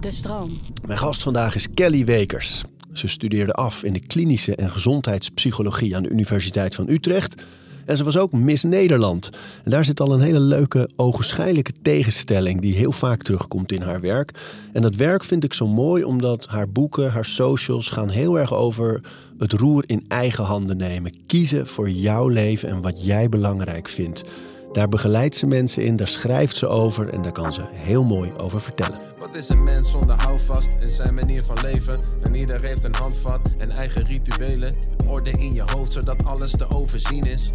De stroom. Mijn gast vandaag is Kelly Wekers. Ze studeerde af in de klinische en gezondheidspsychologie aan de Universiteit van Utrecht. En ze was ook Miss Nederland. En daar zit al een hele leuke, ogenschijnlijke tegenstelling die heel vaak terugkomt in haar werk. En dat werk vind ik zo mooi omdat haar boeken, haar socials gaan heel erg over het roer in eigen handen nemen. Kiezen voor jouw leven en wat jij belangrijk vindt. Daar begeleidt ze mensen in, daar schrijft ze over en daar kan ze heel mooi over vertellen. Wat is een mens zonder houvast in zijn manier van leven? En ieder heeft een handvat en eigen rituelen. Orde in je hoofd zodat alles te overzien is.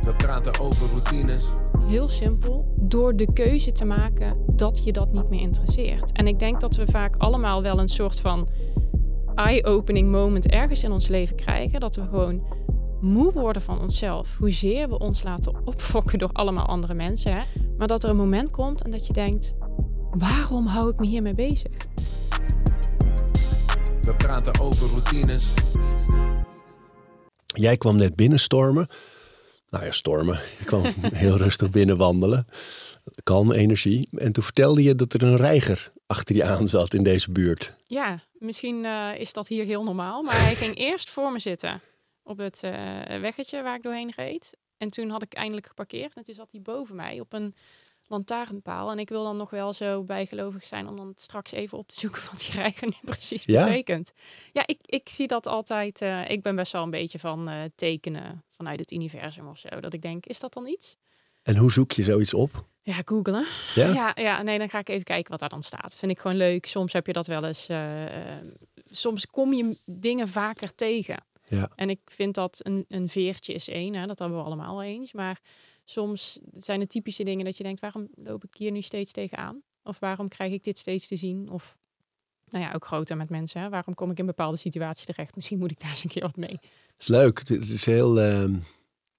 We praten over routines. Heel simpel, door de keuze te maken dat je dat niet meer interesseert. En ik denk dat we vaak allemaal wel een soort van eye-opening moment ergens in ons leven krijgen. Dat we gewoon moe worden van onszelf. Hoezeer we ons laten opfokken door allemaal andere mensen. Hè? Maar dat er een moment komt en dat je denkt: waarom hou ik me hiermee bezig? We praten over routines. Jij kwam net binnenstormen. Nou ja, stormen. Je kwam heel rustig binnen wandelen. Kalme energie. En toen vertelde je dat er een reiger achter je aan zat in deze buurt. Ja, misschien uh, is dat hier heel normaal. Maar hij ging eerst voor me zitten op het uh, weggetje waar ik doorheen reed. En toen had ik eindelijk geparkeerd. En toen zat hij boven mij op een lantaarnpaal. En ik wil dan nog wel zo bijgelovig zijn om dan straks even op te zoeken wat die reiger nu precies Ja? betekent. Ja, ik, ik zie dat altijd. eh, ik ben best wel een beetje van eh, tekenen vanuit het universum of zo. Dat ik denk, is dat dan iets? En hoe zoek je zoiets op? Ja, googelen. Ja? Ja, ja, nee, dan ga ik even kijken wat daar dan staat. Vind ik gewoon leuk. Soms heb je dat wel eens. eh, eh, soms kom je dingen vaker tegen. Ja. En ik vind dat een, een veertje is één, hè, dat hebben we allemaal eens. Maar soms zijn het typische dingen dat je denkt, waarom loop ik hier nu steeds tegenaan? Of waarom krijg ik dit steeds te zien? Of nou ja, ook groter met mensen. Hè? Waarom kom ik in bepaalde situaties terecht? Misschien moet ik daar eens een keer wat mee. is leuk. Het is heel ehm,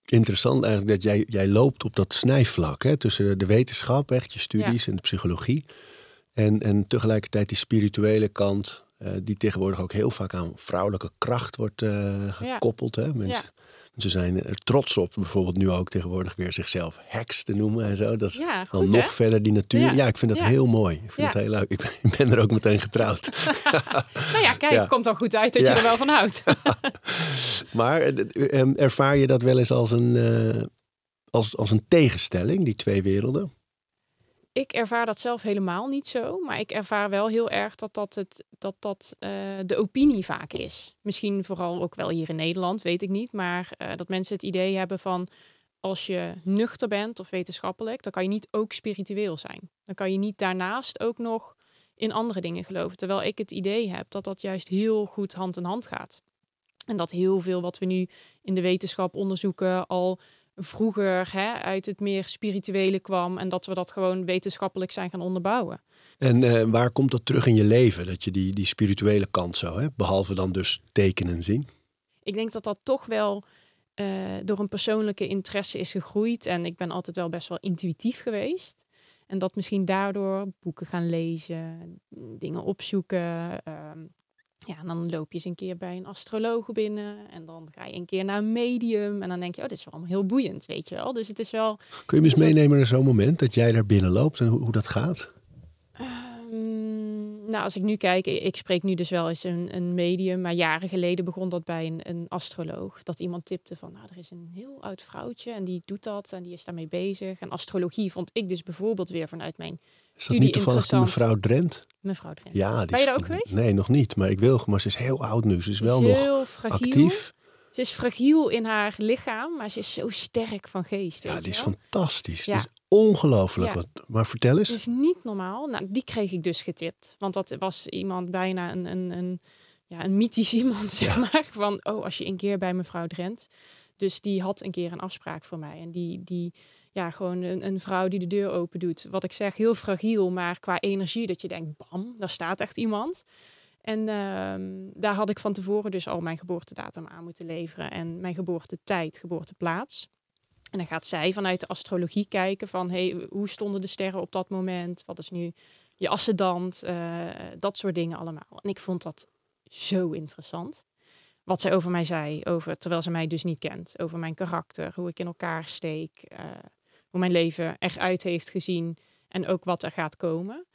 interessant eigenlijk dat jij, jij loopt op dat snijvlak hè, tussen de wetenschap, echt je studies en de psychologie. En, en tegelijkertijd die spirituele kant, eh, die tegenwoordig ook heel vaak aan vrouwelijke kracht wordt eh, gekoppeld. Hè? Mensen, mensen zijn er trots op, bijvoorbeeld nu ook tegenwoordig weer zichzelf heks te noemen en zo. Dat is Ja, dan goed nog hè? verder die natuur. Ja, Ja. ik vind dat Ja. heel mooi. Ik vind Ja. het heel leuk. Ik ben, ik ben er ook meteen getrouwd. Nou ja, kijk, Ja. komt dan goed uit dat Ja. je er wel van houdt. Maar eh, ervaar je dat wel eens als een, als, als een tegenstelling, die twee werelden? Ik ervaar dat zelf helemaal niet zo. Maar ik ervaar wel heel erg dat dat, het, dat, dat eh, de opinie vaak is. Misschien vooral ook wel hier in Nederland, weet ik niet. Maar eh, dat mensen het idee hebben van... als je nuchter bent of wetenschappelijk... dan kan je niet ook spiritueel zijn. Dan kan je niet daarnaast ook nog in andere dingen geloven. Terwijl ik het idee heb dat dat juist heel goed hand in hand gaat. En dat heel veel wat we nu in de wetenschap onderzoeken... al vroeger hè, uit het meer spirituele kwam en dat we dat gewoon wetenschappelijk zijn gaan onderbouwen. En eh, waar komt dat terug in je leven, dat je die, die spirituele kant zo hebt? Behalve dan dus tekenen zien. Ik denk dat dat toch wel eh, door een persoonlijke interesse is gegroeid en ik ben altijd wel best wel intuïtief geweest. En dat misschien daardoor boeken gaan lezen, dingen opzoeken. ehm, ja, en dan loop je eens een keer bij een astroloog binnen. En dan ga je een keer naar een medium. En dan denk je, oh, dit is wel allemaal heel boeiend, weet je wel. Dus het is wel... Kun je me eens meenemen naar zo'n moment dat jij daar binnen loopt en hoe, hoe dat gaat? Ehm, nou, als ik nu kijk, ik spreek nu dus wel eens een, een medium, maar jaren geleden begon dat bij een, een astroloog. Dat iemand tipte van, nou, er is een heel oud vrouwtje en die doet dat en die is daarmee bezig. En astrologie vond ik dus bijvoorbeeld weer vanuit mijn Is dat niet toevallig mevrouw Drent? mevrouw Drent. Ja, die Ben je daar ook geweest? Nee, nog niet. Maar ik wil, maar ze is heel oud nu. Ze is wel is nog heel fragiel. actief. Ze is fragiel in haar lichaam, maar ze is zo sterk van geest. Ja, die is wel? fantastisch. Ja. Die is ongelooflijk. Ja. Maar vertel eens. Dat is niet normaal. Nou, die kreeg ik dus getipt. Want dat was iemand bijna een, een, een, ja, een mythisch iemand, zeg Ja. maar. Van, oh, als je een keer bij mevrouw Drent. Dus die had een keer een afspraak voor mij. En die, die ja, gewoon een, een vrouw die de deur open doet. Wat ik zeg, heel fragiel, maar qua energie dat je denkt, bam, daar staat echt iemand. En ehm, daar had ik van tevoren dus al mijn geboortedatum aan moeten leveren. En mijn geboortetijd, geboorteplaats. En dan gaat zij vanuit de astrologie kijken van hey, hoe stonden de sterren op dat moment? Wat is nu je ascendant? Eh, dat soort dingen allemaal. En ik vond dat zo interessant. Wat zij over mij zei, over, terwijl ze mij dus niet kent. Over mijn karakter, hoe ik in elkaar steek. eh, hoe mijn leven eruit heeft gezien. En ook wat er gaat komen.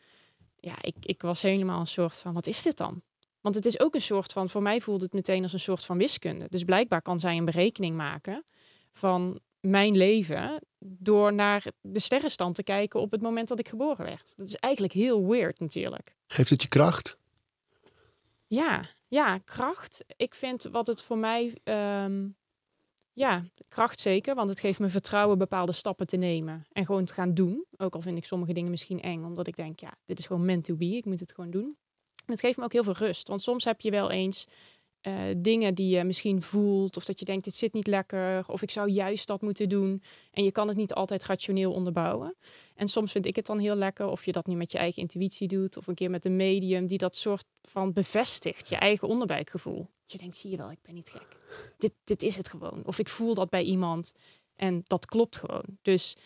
ja, ik, ik was helemaal een soort van, wat is dit dan? Want het is ook een soort van, voor mij voelde het meteen als een soort van wiskunde. Dus blijkbaar kan zij een berekening maken van mijn leven door naar de sterrenstand te kijken op het moment dat ik geboren werd. Dat is eigenlijk heel weird natuurlijk. Geeft het je kracht? Ja, ja, kracht. Ik vind wat het voor mij, ehm, ja, kracht zeker, want het geeft me vertrouwen bepaalde stappen te nemen en gewoon te gaan doen. Ook al vind ik sommige dingen misschien eng, omdat ik denk, ja, dit is gewoon meant to be, ik moet het gewoon doen. het geeft me ook heel veel rust, want soms heb je wel eens uh, dingen die je misschien voelt, of dat je denkt, dit zit niet lekker, of ik zou juist dat moeten doen. En je kan het niet altijd rationeel onderbouwen. En soms vind ik het dan heel lekker of je dat nu met je eigen intuïtie doet, of een keer met een medium die dat soort van bevestigt, je eigen onderbuikgevoel. je denkt, zie je wel, ik ben niet gek. Dit, dit is het gewoon. Of ik voel dat bij iemand en dat klopt gewoon. Dus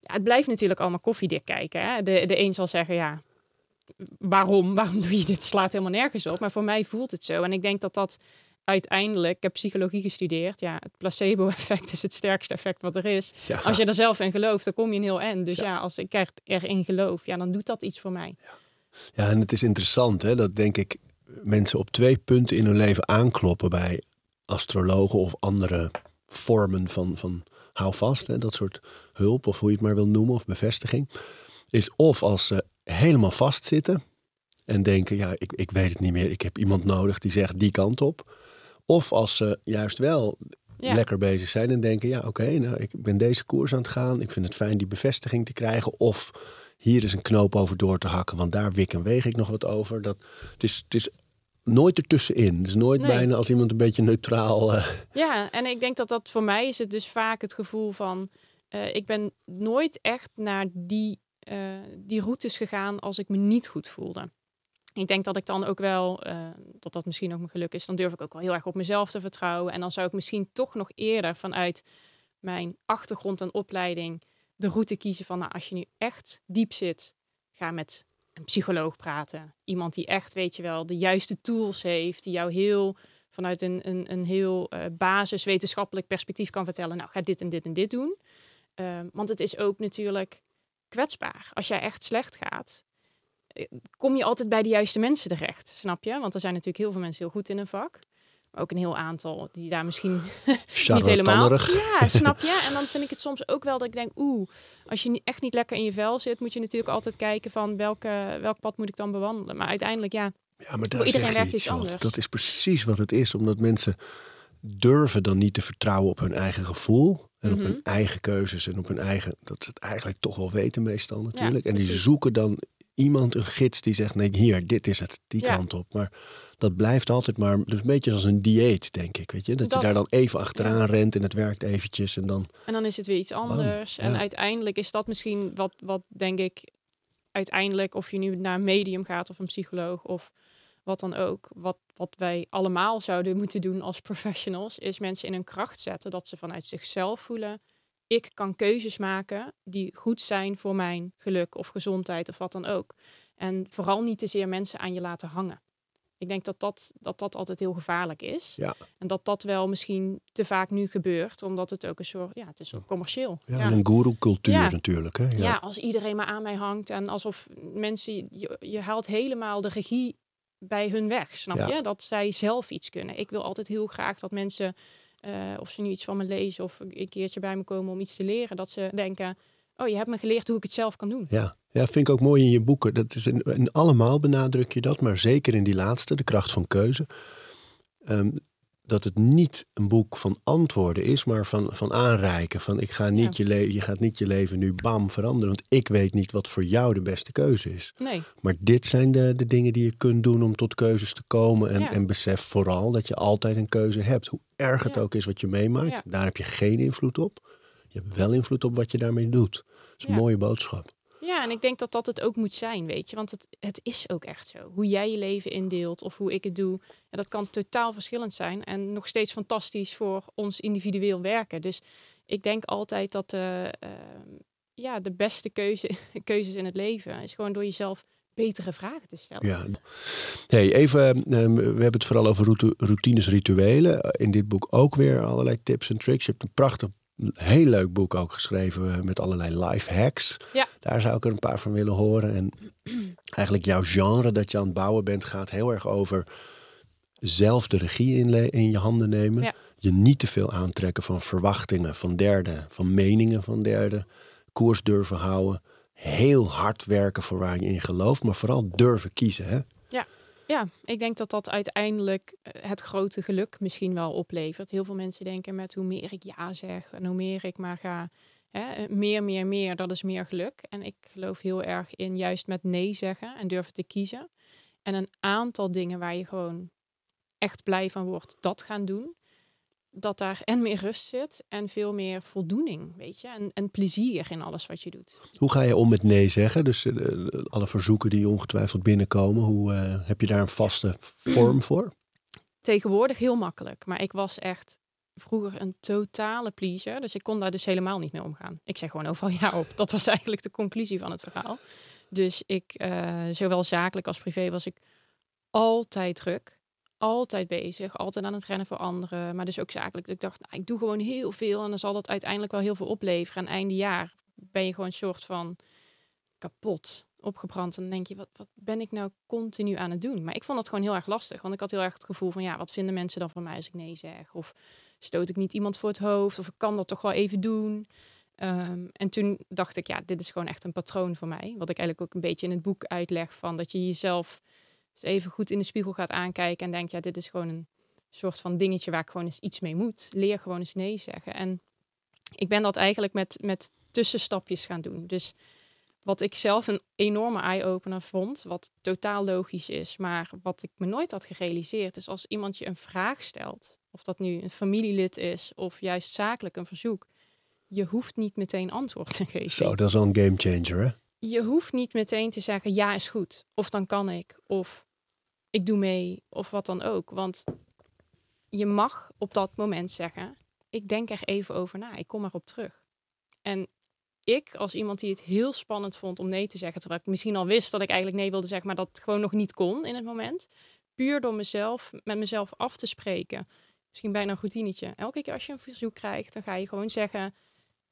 ja, het blijft natuurlijk allemaal koffiedik kijken. Hè? De, de een zal zeggen, ja, waarom? Waarom doe je dit? Slaat helemaal nergens op. Maar voor mij voelt het zo. En ik denk dat dat uiteindelijk, ik heb psychologie gestudeerd. Ja, het placebo-effect is het sterkste effect wat er is. Als je er zelf in gelooft, dan kom je een heel eind. Dus ja. als ik erin geloof, ja, dan doet dat iets voor mij. Ja, ja en het is interessant, hè, dat denk ik mensen op twee punten in hun leven aankloppen bij astrologen of andere vormen van, van hou vast, hè, dat soort hulp of hoe je het maar wil noemen of bevestiging. Is of als ze helemaal vastzitten en denken, ja, ik, ik weet het niet meer, ik heb iemand nodig die zegt die kant op. Of als ze juist wel lekker bezig zijn en denken, ja, oké, nou, ik ben deze koers aan het gaan, ik vind het fijn die bevestiging te krijgen. Of hier is een knoop over door te hakken, want daar wik en weeg ik nog wat over. Dat, het, is, het is nooit ertussenin. Het is nooit bijna als iemand een beetje neutraal. Uh... Ja, en ik denk dat dat voor mij is het dus vaak het gevoel van, uh, ik ben nooit echt naar die die routes gegaan als ik me niet goed voelde. Ik denk dat ik dan ook wel, uh, dat dat misschien ook mijn geluk is, dan durf ik ook wel heel erg op mezelf te vertrouwen. En dan zou ik misschien toch nog eerder vanuit mijn achtergrond en opleiding de route kiezen van, nou, als je nu echt diep zit, ga met een psycholoog praten. Iemand die echt, weet je wel, de juiste tools heeft, die jou heel vanuit een, een, een heel uh, basiswetenschappelijk perspectief kan vertellen, nou, ga dit en dit en dit doen. Uh, want het is ook natuurlijk kwetsbaar. Als jij echt slecht gaat, eh, kom je altijd bij de juiste mensen terecht, snap je? Want er zijn natuurlijk heel veel mensen heel goed in een vak. Maar ook een heel aantal die daar misschien niet helemaal... Ja, snap je? En dan vind ik het soms ook wel dat ik denk... oeh, als je echt niet lekker in je vel zit... moet je natuurlijk altijd kijken van welke, welk pad moet ik dan bewandelen. Maar uiteindelijk, ja, ja maar iedereen werkt iets anders. Dat is precies wat het is. Omdat mensen durven dan niet te vertrouwen op hun eigen gevoel. En op hun mhm. eigen keuzes en op hun eigen. Dat ze het eigenlijk toch wel weten, meestal natuurlijk. en die zoeken dan iemand, een gids, die zegt: nee, hier, dit is het, die kant op. Maar dat blijft altijd maar. Dus een beetje als een dieet, denk ik. Weet je? Dat, je daar dan even achteraan rent en het werkt eventjes. En dan, en dan is het weer iets anders. En uiteindelijk is dat misschien wat, wat denk ik. Uiteindelijk, of je nu naar een medium gaat of een psycholoog of wat dan ook, wat, wat wij allemaal zouden moeten doen als professionals, is mensen in een kracht zetten dat ze vanuit zichzelf voelen. Ik kan keuzes maken die goed zijn voor mijn geluk of gezondheid of wat dan ook. En vooral niet te zeer mensen aan je laten hangen. Ik denk dat dat, dat, dat altijd heel gevaarlijk is. Ja. En dat dat wel misschien te vaak nu gebeurt, omdat het ook een soort, ja, het is commercieel. Ja, en een guru-cultuur natuurlijk. Hè? Ja. ja. als iedereen maar aan mij hangt en alsof mensen, je, je haalt helemaal de regie bij hun weg, snap je? Dat zij zelf iets kunnen. Ik wil altijd heel graag dat mensen, uh, of ze nu iets van me lezen of een keertje bij me komen om iets te leren, dat ze denken, oh, je hebt me geleerd hoe ik het zelf kan doen. Ja, ja vind ik ook mooi in je boeken. Dat is in, allemaal benadruk je dat, maar zeker in die laatste, de kracht van keuze. Um, dat het niet een boek van antwoorden is, maar van, van aanreiken. Van ik ga niet je, leven, je gaat niet je leven nu bam veranderen, want ik weet niet wat voor jou de beste keuze is. Nee. Maar dit zijn de, de dingen die je kunt doen om tot keuzes te komen. En, en besef vooral dat je altijd een keuze hebt. Hoe erg het ook is wat je meemaakt, daar heb je geen invloed op. Je hebt wel invloed op wat je daarmee doet. Dat is een mooie boodschap. Ja, en ik denk dat dat het ook moet zijn, weet je. Want het, het is ook echt zo. Hoe jij je leven indeelt of hoe ik het doe, ja, dat kan totaal verschillend zijn. En nog steeds fantastisch voor ons individueel werken. Dus ik denk altijd dat uh, ja, de beste keuze, keuzes in het leven is gewoon door jezelf betere vragen te stellen. Ja. Hey, even, ehm, we hebben het vooral over routines, rituelen. In dit boek ook weer allerlei tips en tricks. Je hebt een prachtig heel leuk boek ook geschreven met allerlei life hacks. Ja. Daar zou ik er een paar van willen horen. En eigenlijk jouw genre dat je aan het bouwen bent, gaat heel erg over zelf de regie in, je handen nemen. Ja. Je niet te veel aantrekken van verwachtingen van derden, van meningen van derden. Koers durven houden. Heel hard werken voor waar je in gelooft, maar vooral durven kiezen. Hè? Ja, ik denk dat dat uiteindelijk eh, het grote geluk misschien wel oplevert. Heel veel mensen denken met hoe meer ik ja zeg en hoe meer ik maar ga, hè, meer, meer, meer, dat is meer geluk. En ik geloof heel erg in juist met nee zeggen en durven te kiezen. En een aantal dingen waar je gewoon echt blij van wordt, dat gaan doen. Dat daar en meer rust zit en veel meer voldoening, weet je. En, en plezier in alles wat je doet. Hoe ga je om met nee zeggen? Dus eh, alle verzoeken die ongetwijfeld binnenkomen, hoe eh, heb je daar een vaste vorm voor? tegenwoordig heel makkelijk. Maar ik was echt vroeger een totale pleaser. Dus ik kon daar dus helemaal niet mee omgaan. Ik zeg gewoon overal ja op. Dat was eigenlijk de conclusie van het verhaal. Dus ik, eh, zowel zakelijk als privé, was ik altijd druk. Altijd bezig, altijd aan het rennen voor anderen. Maar dus ook zakelijk. Ik dacht, nou, ik doe gewoon heel veel en dan zal dat uiteindelijk wel heel veel opleveren. En einde jaar ben je gewoon een soort van kapot, opgebrand. En denk je, wat, wat ben ik nou continu aan het doen? Maar ik vond dat gewoon heel erg lastig. Want ik had heel erg het gevoel van, ja, wat vinden mensen dan van mij als ik nee zeg? Of stoot ik niet iemand voor het hoofd? Of ik kan dat toch wel even doen? Ehm, en toen dacht ik, ja, dit is gewoon echt een patroon voor mij. Wat ik eigenlijk ook een beetje in het boek uitleg van dat je jezelf eens even goed in de spiegel gaat aankijken en denkt, ja, dit is gewoon een soort van dingetje waar ik gewoon eens iets mee moet. Leer gewoon eens nee zeggen. En ik ben dat eigenlijk met, met tussenstapjes gaan doen. Dus wat ik zelf een enorme eye-opener vond, wat totaal logisch is, maar wat ik me nooit had gerealiseerd, is als iemand je een vraag stelt, of dat nu een familielid is of juist zakelijk een verzoek, je hoeft niet meteen antwoord te geven. Zo, dat is al een game changer, hè? Je hoeft niet meteen te zeggen ja is goed, of dan kan ik, of ik doe mee, of wat dan ook. Want je mag op dat moment zeggen, ik denk er even over na, ik kom erop terug. En ik, als iemand die het heel spannend vond om nee te zeggen, terwijl ik misschien al wist dat ik eigenlijk nee wilde zeggen, maar dat gewoon nog niet kon in het moment, puur door mezelf, met mezelf af te spreken, misschien bijna een routinetje. Elke keer als je een verzoek krijgt, dan ga je gewoon zeggen,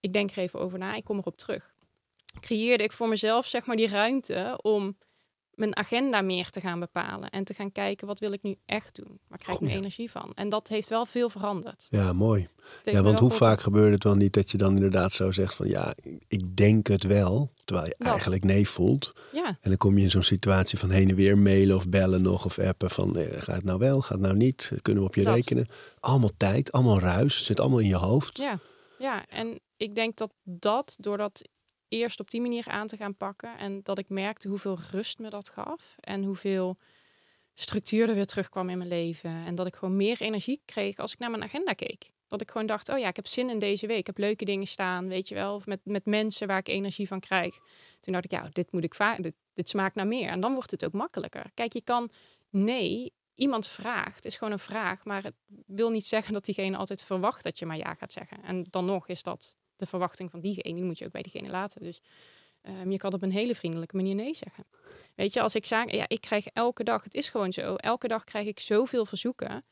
ik denk er even over na, ik kom erop terug. Creëerde ik voor mezelf zeg maar die ruimte om mijn agenda meer te gaan bepalen en te gaan kijken wat wil ik nu echt doen, waar krijg ik nu energie van. En dat heeft wel veel veranderd. Ja, mooi. Ja, want hoe vaak gebeurt het wel niet dat je dan inderdaad zo zegt van ja, ik denk het wel, terwijl je Dat. eigenlijk nee voelt. Ja, En dan kom je in zo'n situatie van heen en weer mailen of bellen nog of appen van eh, gaat het nou wel, gaat het nou niet, kunnen we op je Dat. rekenen. Allemaal tijd, allemaal ruis, zit allemaal in je hoofd. Ja, ja, en ik denk dat dat, door dat eerst op die manier aan te gaan pakken en dat ik merkte hoeveel rust me dat gaf en hoeveel structuur er weer terugkwam in mijn leven en dat ik gewoon meer energie kreeg als ik naar mijn agenda keek. Dat ik gewoon dacht, oh ja, ik heb zin in deze week, ik heb leuke dingen staan, weet je wel, of met, met mensen waar ik energie van krijg. Toen dacht ik, ja, dit moet ik vaak, dit, dit smaakt naar meer. En dan wordt het ook makkelijker. Kijk, je kan nee, iemand vraagt, is gewoon een vraag, maar het wil niet zeggen dat diegene altijd verwacht dat je maar ja gaat zeggen. En dan nog is dat de verwachting van diegene, die moet je ook bij diegene laten. Dus ehm, je kan op een hele vriendelijke manier nee zeggen. Weet je, als ik zeg, ja, ik krijg elke dag, het is gewoon zo, elke dag krijg ik zoveel verzoeken.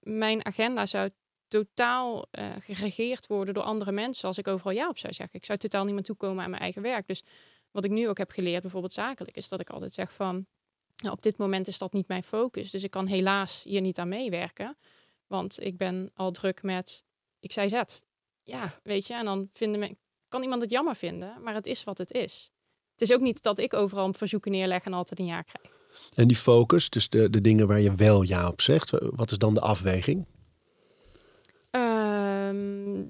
Mijn agenda zou totaal eh, geregeerd worden door andere mensen als ik overal ja op zou zeggen. Ik zou totaal niet meer toekomen aan mijn eigen werk. Dus wat ik nu ook heb geleerd, bijvoorbeeld zakelijk, is dat ik altijd zeg van, nou, op dit moment is dat niet mijn focus. Dus ik kan helaas hier niet aan meewerken. Want ik ben al druk met, ik zei zet. Ja, weet je, en dan vinden men, kan iemand het jammer vinden, maar het is wat het is. Het is ook niet dat ik overal verzoeken neerleg en altijd een ja krijg. En die focus, dus de, de dingen waar je wel ja op zegt, wat is dan de afweging? Ehm,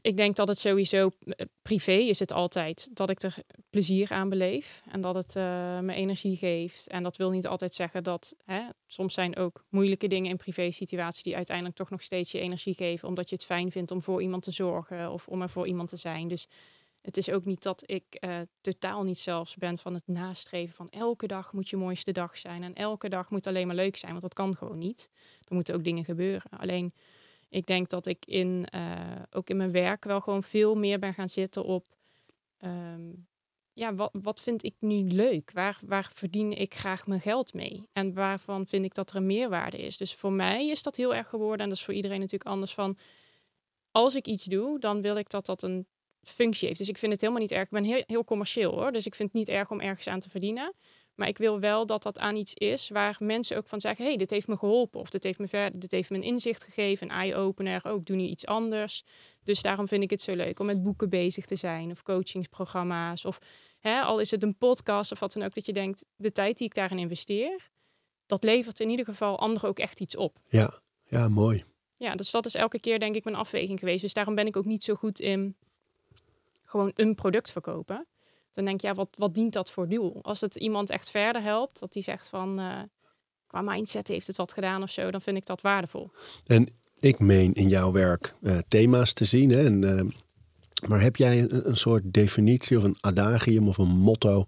ik denk dat het sowieso eh, privé is het altijd dat ik er plezier aan beleef en dat het eh, me energie geeft. En dat wil niet altijd zeggen dat hè, soms zijn ook moeilijke dingen in privé situaties die uiteindelijk toch nog steeds je energie geven, omdat je het fijn vindt om voor iemand te zorgen of om er voor iemand te zijn. Dus het is ook niet dat ik eh, totaal niet zelfs ben van het nastreven van elke dag moet je mooiste dag zijn en elke dag moet alleen maar leuk zijn, want dat kan gewoon niet. Er moeten ook dingen gebeuren. Alleen ik denk dat ik in, eh, ook in mijn werk wel gewoon veel meer ben gaan zitten op... ehm, ja, wat, wat vind ik nu leuk? Waar, waar verdien ik graag mijn geld mee? En waarvan vind ik dat er een meerwaarde is? Dus voor mij is dat heel erg geworden. En dat is voor iedereen natuurlijk anders van... Als ik iets doe, dan wil ik dat dat een functie heeft. Dus ik vind het helemaal niet erg. Ik ben heel, heel commercieel hoor. Dus ik vind het niet erg om ergens aan te verdienen. Maar ik wil wel dat dat aan iets is waar mensen ook van zeggen: hey, dit heeft me geholpen. Of dit heeft me, verder, dit heeft me een inzicht gegeven, een eye-opener. Ook doe nu iets anders. Dus daarom vind ik het zo leuk om met boeken bezig te zijn. Of coachingsprogramma's. Of hè, al is het een podcast of wat dan ook. Dat je denkt: de tijd die ik daarin investeer, dat levert in ieder geval anderen ook echt iets op. Ja, ja mooi. Ja, dus dat is elke keer denk ik mijn afweging geweest. Dus daarom ben ik ook niet zo goed in gewoon een product verkopen. Dan denk je, ja, wat, wat dient dat voor doel? Als het iemand echt verder helpt, dat die zegt van uh, qua mindset heeft het wat gedaan of zo, dan vind ik dat waardevol. En ik meen in jouw werk uh, thema's te zien. Hè? En, uh, maar heb jij een, een, soort definitie of een adagium of een motto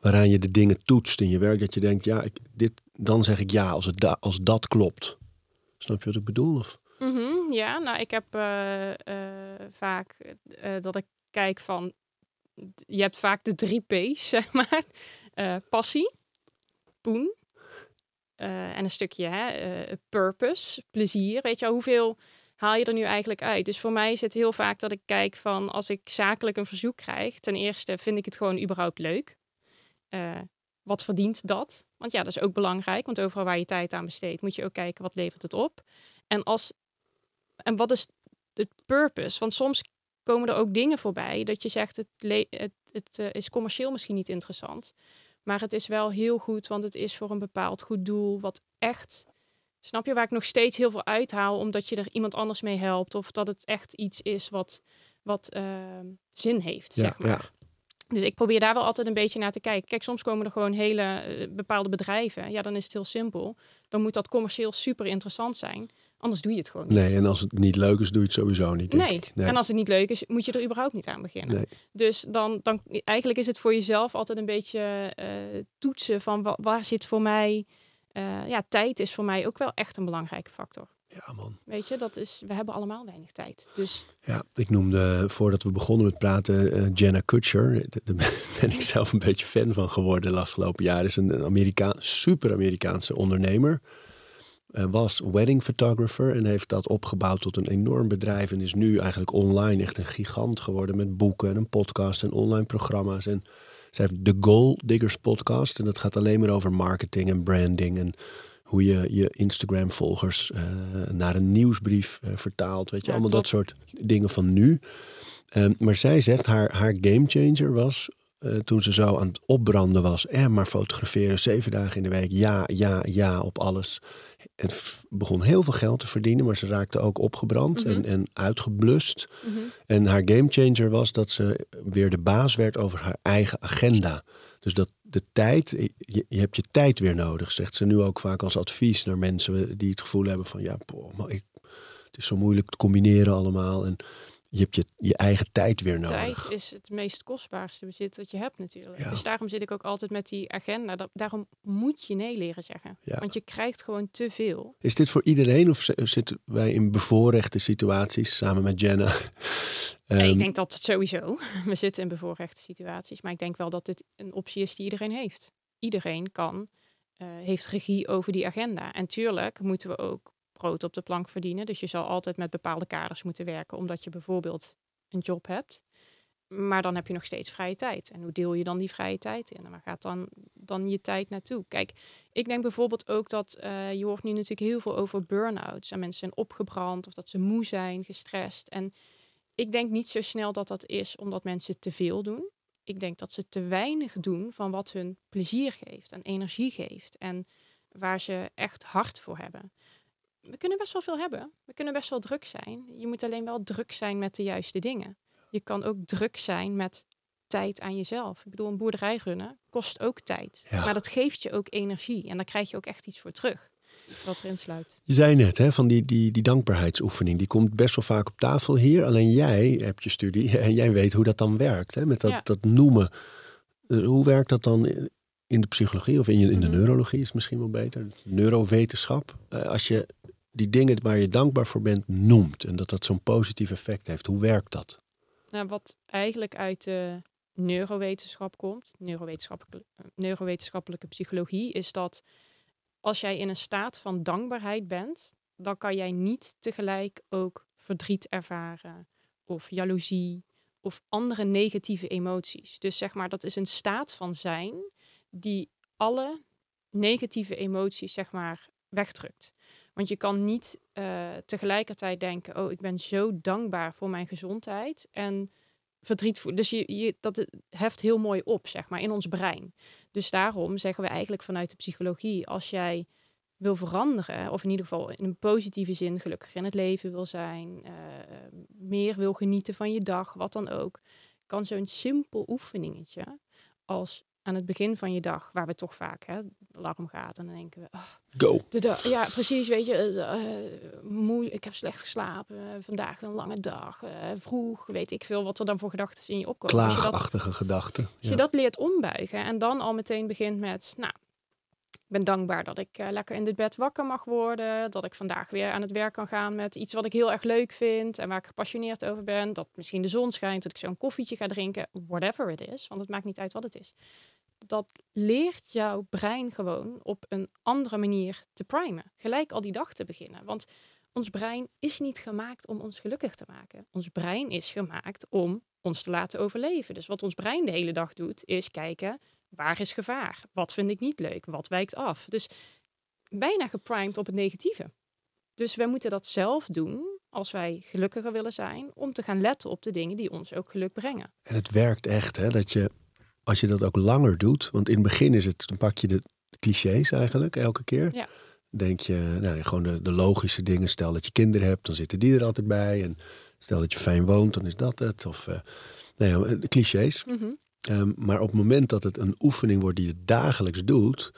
waaraan je de dingen toetst in je werk? Dat je denkt, ja, ik, dit, dan zeg ik ja als, het da als dat klopt. Snap je wat ik bedoel? Of? Mm -hmm, ja, nou, ik heb vaak dat ik kijk van je hebt vaak de drie P's, zeg maar. Uh, passie, poen uh, en een stukje hè, uh, purpose, plezier. Weet je, hoeveel haal je er nu eigenlijk uit? Dus voor mij is het heel vaak dat ik kijk van als ik zakelijk een verzoek krijg. Ten eerste vind ik het gewoon überhaupt leuk. wat verdient dat? Want ja, dat is ook belangrijk. Want overal waar je tijd aan besteedt, moet je ook kijken wat levert het op. En, als, en wat is de purpose? Want soms komen er ook dingen voorbij dat je zegt het, het, het uh, is commercieel misschien niet interessant. Maar het is wel heel goed, want het is voor een bepaald goed doel. Wat echt, snap je, waar ik nog steeds heel veel uithaal, omdat je er iemand anders mee helpt. Of dat het echt iets is wat, wat uh, zin heeft, ja, zeg maar. Ja. Dus ik probeer daar wel altijd een beetje naar te kijken. Kijk, soms komen er gewoon hele uh, bepaalde bedrijven. Ja, dan is het heel simpel. Dan moet dat commercieel super interessant zijn. Anders doe je het gewoon niet. Nee, en als het niet leuk is, doe je het sowieso niet. Nee. nee. en als het niet leuk is, moet je er überhaupt niet aan beginnen. Nee. Dus dan, dan eigenlijk is het voor jezelf altijd een beetje uh, toetsen van wa waar zit voor mij. Uh, ja, tijd is voor mij ook wel echt een belangrijke factor. Ja, man. Weet je, dat is, we hebben allemaal weinig tijd. Dus... Ja, ik noemde voordat we begonnen met praten uh, Jenna Kutcher. Daar ben ik zelf een beetje fan van geworden de afgelopen jaren. Is een Amerikaan, super Amerikaanse ondernemer. Was wedding photographer en heeft dat opgebouwd tot een enorm bedrijf. En is nu eigenlijk online echt een gigant geworden met boeken en een podcast en online programma's. En ze heeft de Goal Diggers podcast. En dat gaat alleen maar over marketing en branding. En hoe je je Instagram-volgers uh, naar een nieuwsbrief uh, vertaalt. Weet je, Ja, allemaal top. dat soort dingen van nu. Um, maar zij zegt, haar, haar gamechanger was uh, toen ze zo aan het opbranden was. En maar fotograferen, zeven dagen in de week. Ja, ja, ja op alles. En begon heel veel geld te verdienen, maar ze raakte ook opgebrand Mhm. en, en uitgeblust. Mm -hmm. En haar gamechanger was dat ze weer de baas werd over haar eigen agenda. Dus dat de tijd, je, je, hebt je tijd weer nodig, zegt ze nu ook vaak als advies naar mensen die het gevoel hebben van ja, boh, maar ik, het is zo moeilijk te combineren allemaal. En je hebt je, je eigen tijd weer nodig. Tijd is het meest kostbaarste bezit dat je hebt natuurlijk. Ja. Dus daarom zit ik ook altijd met die agenda. Da daarom moet je nee leren zeggen. Ja. Want je krijgt gewoon te veel. Is dit voor iedereen of zitten wij in bevoorrechte situaties samen met Jenna? um, ik denk dat het sowieso. We zitten in bevoorrechte situaties. Maar ik denk wel dat dit een optie is die iedereen heeft. Iedereen kan, uh, heeft regie over die agenda. En tuurlijk moeten we ook brood op de plank verdienen. Dus je zal altijd met bepaalde kaders moeten werken, omdat je bijvoorbeeld een job hebt. Maar dan heb je nog steeds vrije tijd. En hoe deel je dan die vrije tijd in? En waar gaat dan, dan je tijd naartoe? Kijk, ik denk bijvoorbeeld ook dat uh, je hoort nu natuurlijk heel veel over burn-outs. En mensen zijn opgebrand of dat ze moe zijn, gestrest. En ik denk niet zo snel dat dat is omdat mensen te veel doen. Ik denk dat ze te weinig doen van wat hun plezier geeft en energie geeft. En waar ze echt hard voor hebben we kunnen best wel veel hebben. We kunnen best wel druk zijn. Je moet alleen wel druk zijn met de juiste dingen. Je kan ook druk zijn met tijd aan jezelf. Ik bedoel, een boerderij runnen kost ook tijd. Ja. Maar dat geeft je ook energie. En daar krijg je ook echt iets voor terug. Wat erin sluit. Je zei net, hè, van die, die, die dankbaarheidsoefening. Die komt best wel vaak op tafel hier. Alleen jij hebt je studie en jij weet hoe dat dan werkt. Hè, met dat, Ja. dat noemen. Uh, hoe werkt dat dan in de psychologie of in, je, in de Mhm. neurologie is misschien wel beter. Neurowetenschap. Uh, als je die dingen waar je dankbaar voor bent noemt. En dat dat zo'n positief effect heeft. Hoe werkt dat? Nou, wat eigenlijk uit de neurowetenschap komt, neurowetenschappelijke, neurowetenschappelijke psychologie, is dat als jij in een staat van dankbaarheid bent, dan kan jij niet tegelijk ook verdriet ervaren of jaloezie of andere negatieve emoties. Dus zeg maar, dat is een staat van zijn die alle negatieve emoties, zeg maar, wegdrukt. Want je kan niet uh, tegelijkertijd denken, oh, ik ben zo dankbaar voor mijn gezondheid. En verdriet voelen. Dus je, je, dat heft heel mooi op, zeg maar, in ons brein. Dus daarom zeggen we eigenlijk vanuit de psychologie, als jij wil veranderen, of in ieder geval in een positieve zin gelukkig in het leven wil zijn, uh, meer wil genieten van je dag, wat dan ook, kan zo'n simpel oefeningetje als aan het begin van je dag, waar we toch vaak hè, alarm gaat en dan denken we, oh, go. De ja, precies, weet je, uh, moe, ik heb slecht geslapen, vandaag een lange dag, uh, vroeg, weet ik veel wat er dan voor gedachten in je opkomen. Klaagachtige gedachten. Als je dat leert ombuigen en dan al meteen begint met, nou, ik ben dankbaar dat ik uh, lekker in dit bed wakker mag worden. Dat ik vandaag weer aan het werk kan gaan met iets wat ik heel erg leuk vind. En waar ik gepassioneerd over ben. Dat misschien de zon schijnt. Dat ik zo'n koffietje ga drinken. Whatever it is. Want het maakt niet uit wat het is. Dat leert jouw brein gewoon op een andere manier te primen. Gelijk al die dag te beginnen. Want ons brein is niet gemaakt om ons gelukkig te maken. Ons brein is gemaakt om ons te laten overleven. Dus wat ons brein de hele dag doet, is kijken waar is gevaar? Wat vind ik niet leuk? Wat wijkt af? Dus bijna geprimed op het negatieve. Dus wij moeten dat zelf doen als wij gelukkiger willen zijn, om te gaan letten op de dingen die ons ook geluk brengen. En het werkt echt, hè? Dat je, als je dat ook langer doet, want in het begin is het, dan pak je de clichés eigenlijk elke keer. Ja. Denk je, nou, gewoon de, de logische dingen. Stel dat je kinderen hebt, dan zitten die er altijd bij. En stel dat je fijn woont, dan is dat het. Of uh, nou de clichés. Mm Ehm, maar op het moment dat het een oefening wordt die je dagelijks doet,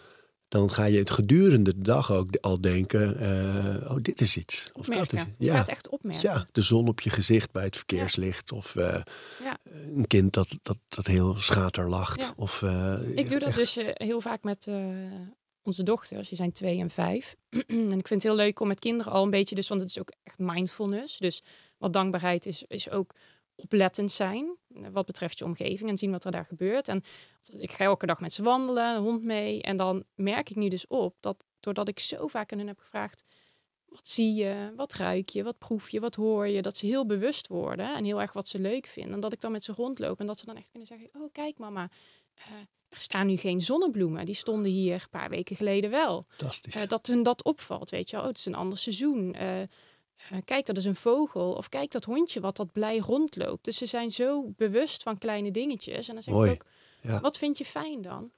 dan ga je het gedurende de dag ook al denken: uh, oh, dit is iets. Of dat is. Ja. Je gaat echt opmerken. Ja, de zon op je gezicht bij het verkeerslicht. Of uh, ja. een kind dat, dat, dat heel schater lacht. Of, uh, ik doe dat dus heel vaak met onze dochters. Die zijn twee en vijf. en ik vind het heel leuk om met kinderen al een beetje, dus, want het is ook echt mindfulness. Dus wat dankbaarheid is, is ook oplettend zijn eh, wat betreft je omgeving en zien wat er daar gebeurt. En ik ga elke dag met ze wandelen, hond mee. En dan merk ik nu dus op dat doordat ik zo vaak aan hen heb gevraagd, wat zie je, wat ruik je, wat proef je, wat hoor je, dat ze heel bewust worden en heel erg wat ze leuk vinden. En dat ik dan met ze rondloop en dat ze dan echt kunnen zeggen, oh kijk mama, uh, er staan nu geen zonnebloemen. Die stonden hier een paar weken geleden wel. Fantastisch. Uh, dat hun dat opvalt, weet je wel. Oh, het is een ander seizoen. Eh, kijk, dat is een vogel. Of kijk, dat hondje wat dat blij rondloopt. Dus ze zijn zo bewust van kleine dingetjes. En dan zeg ik ook, ja. wat vind je fijn dan?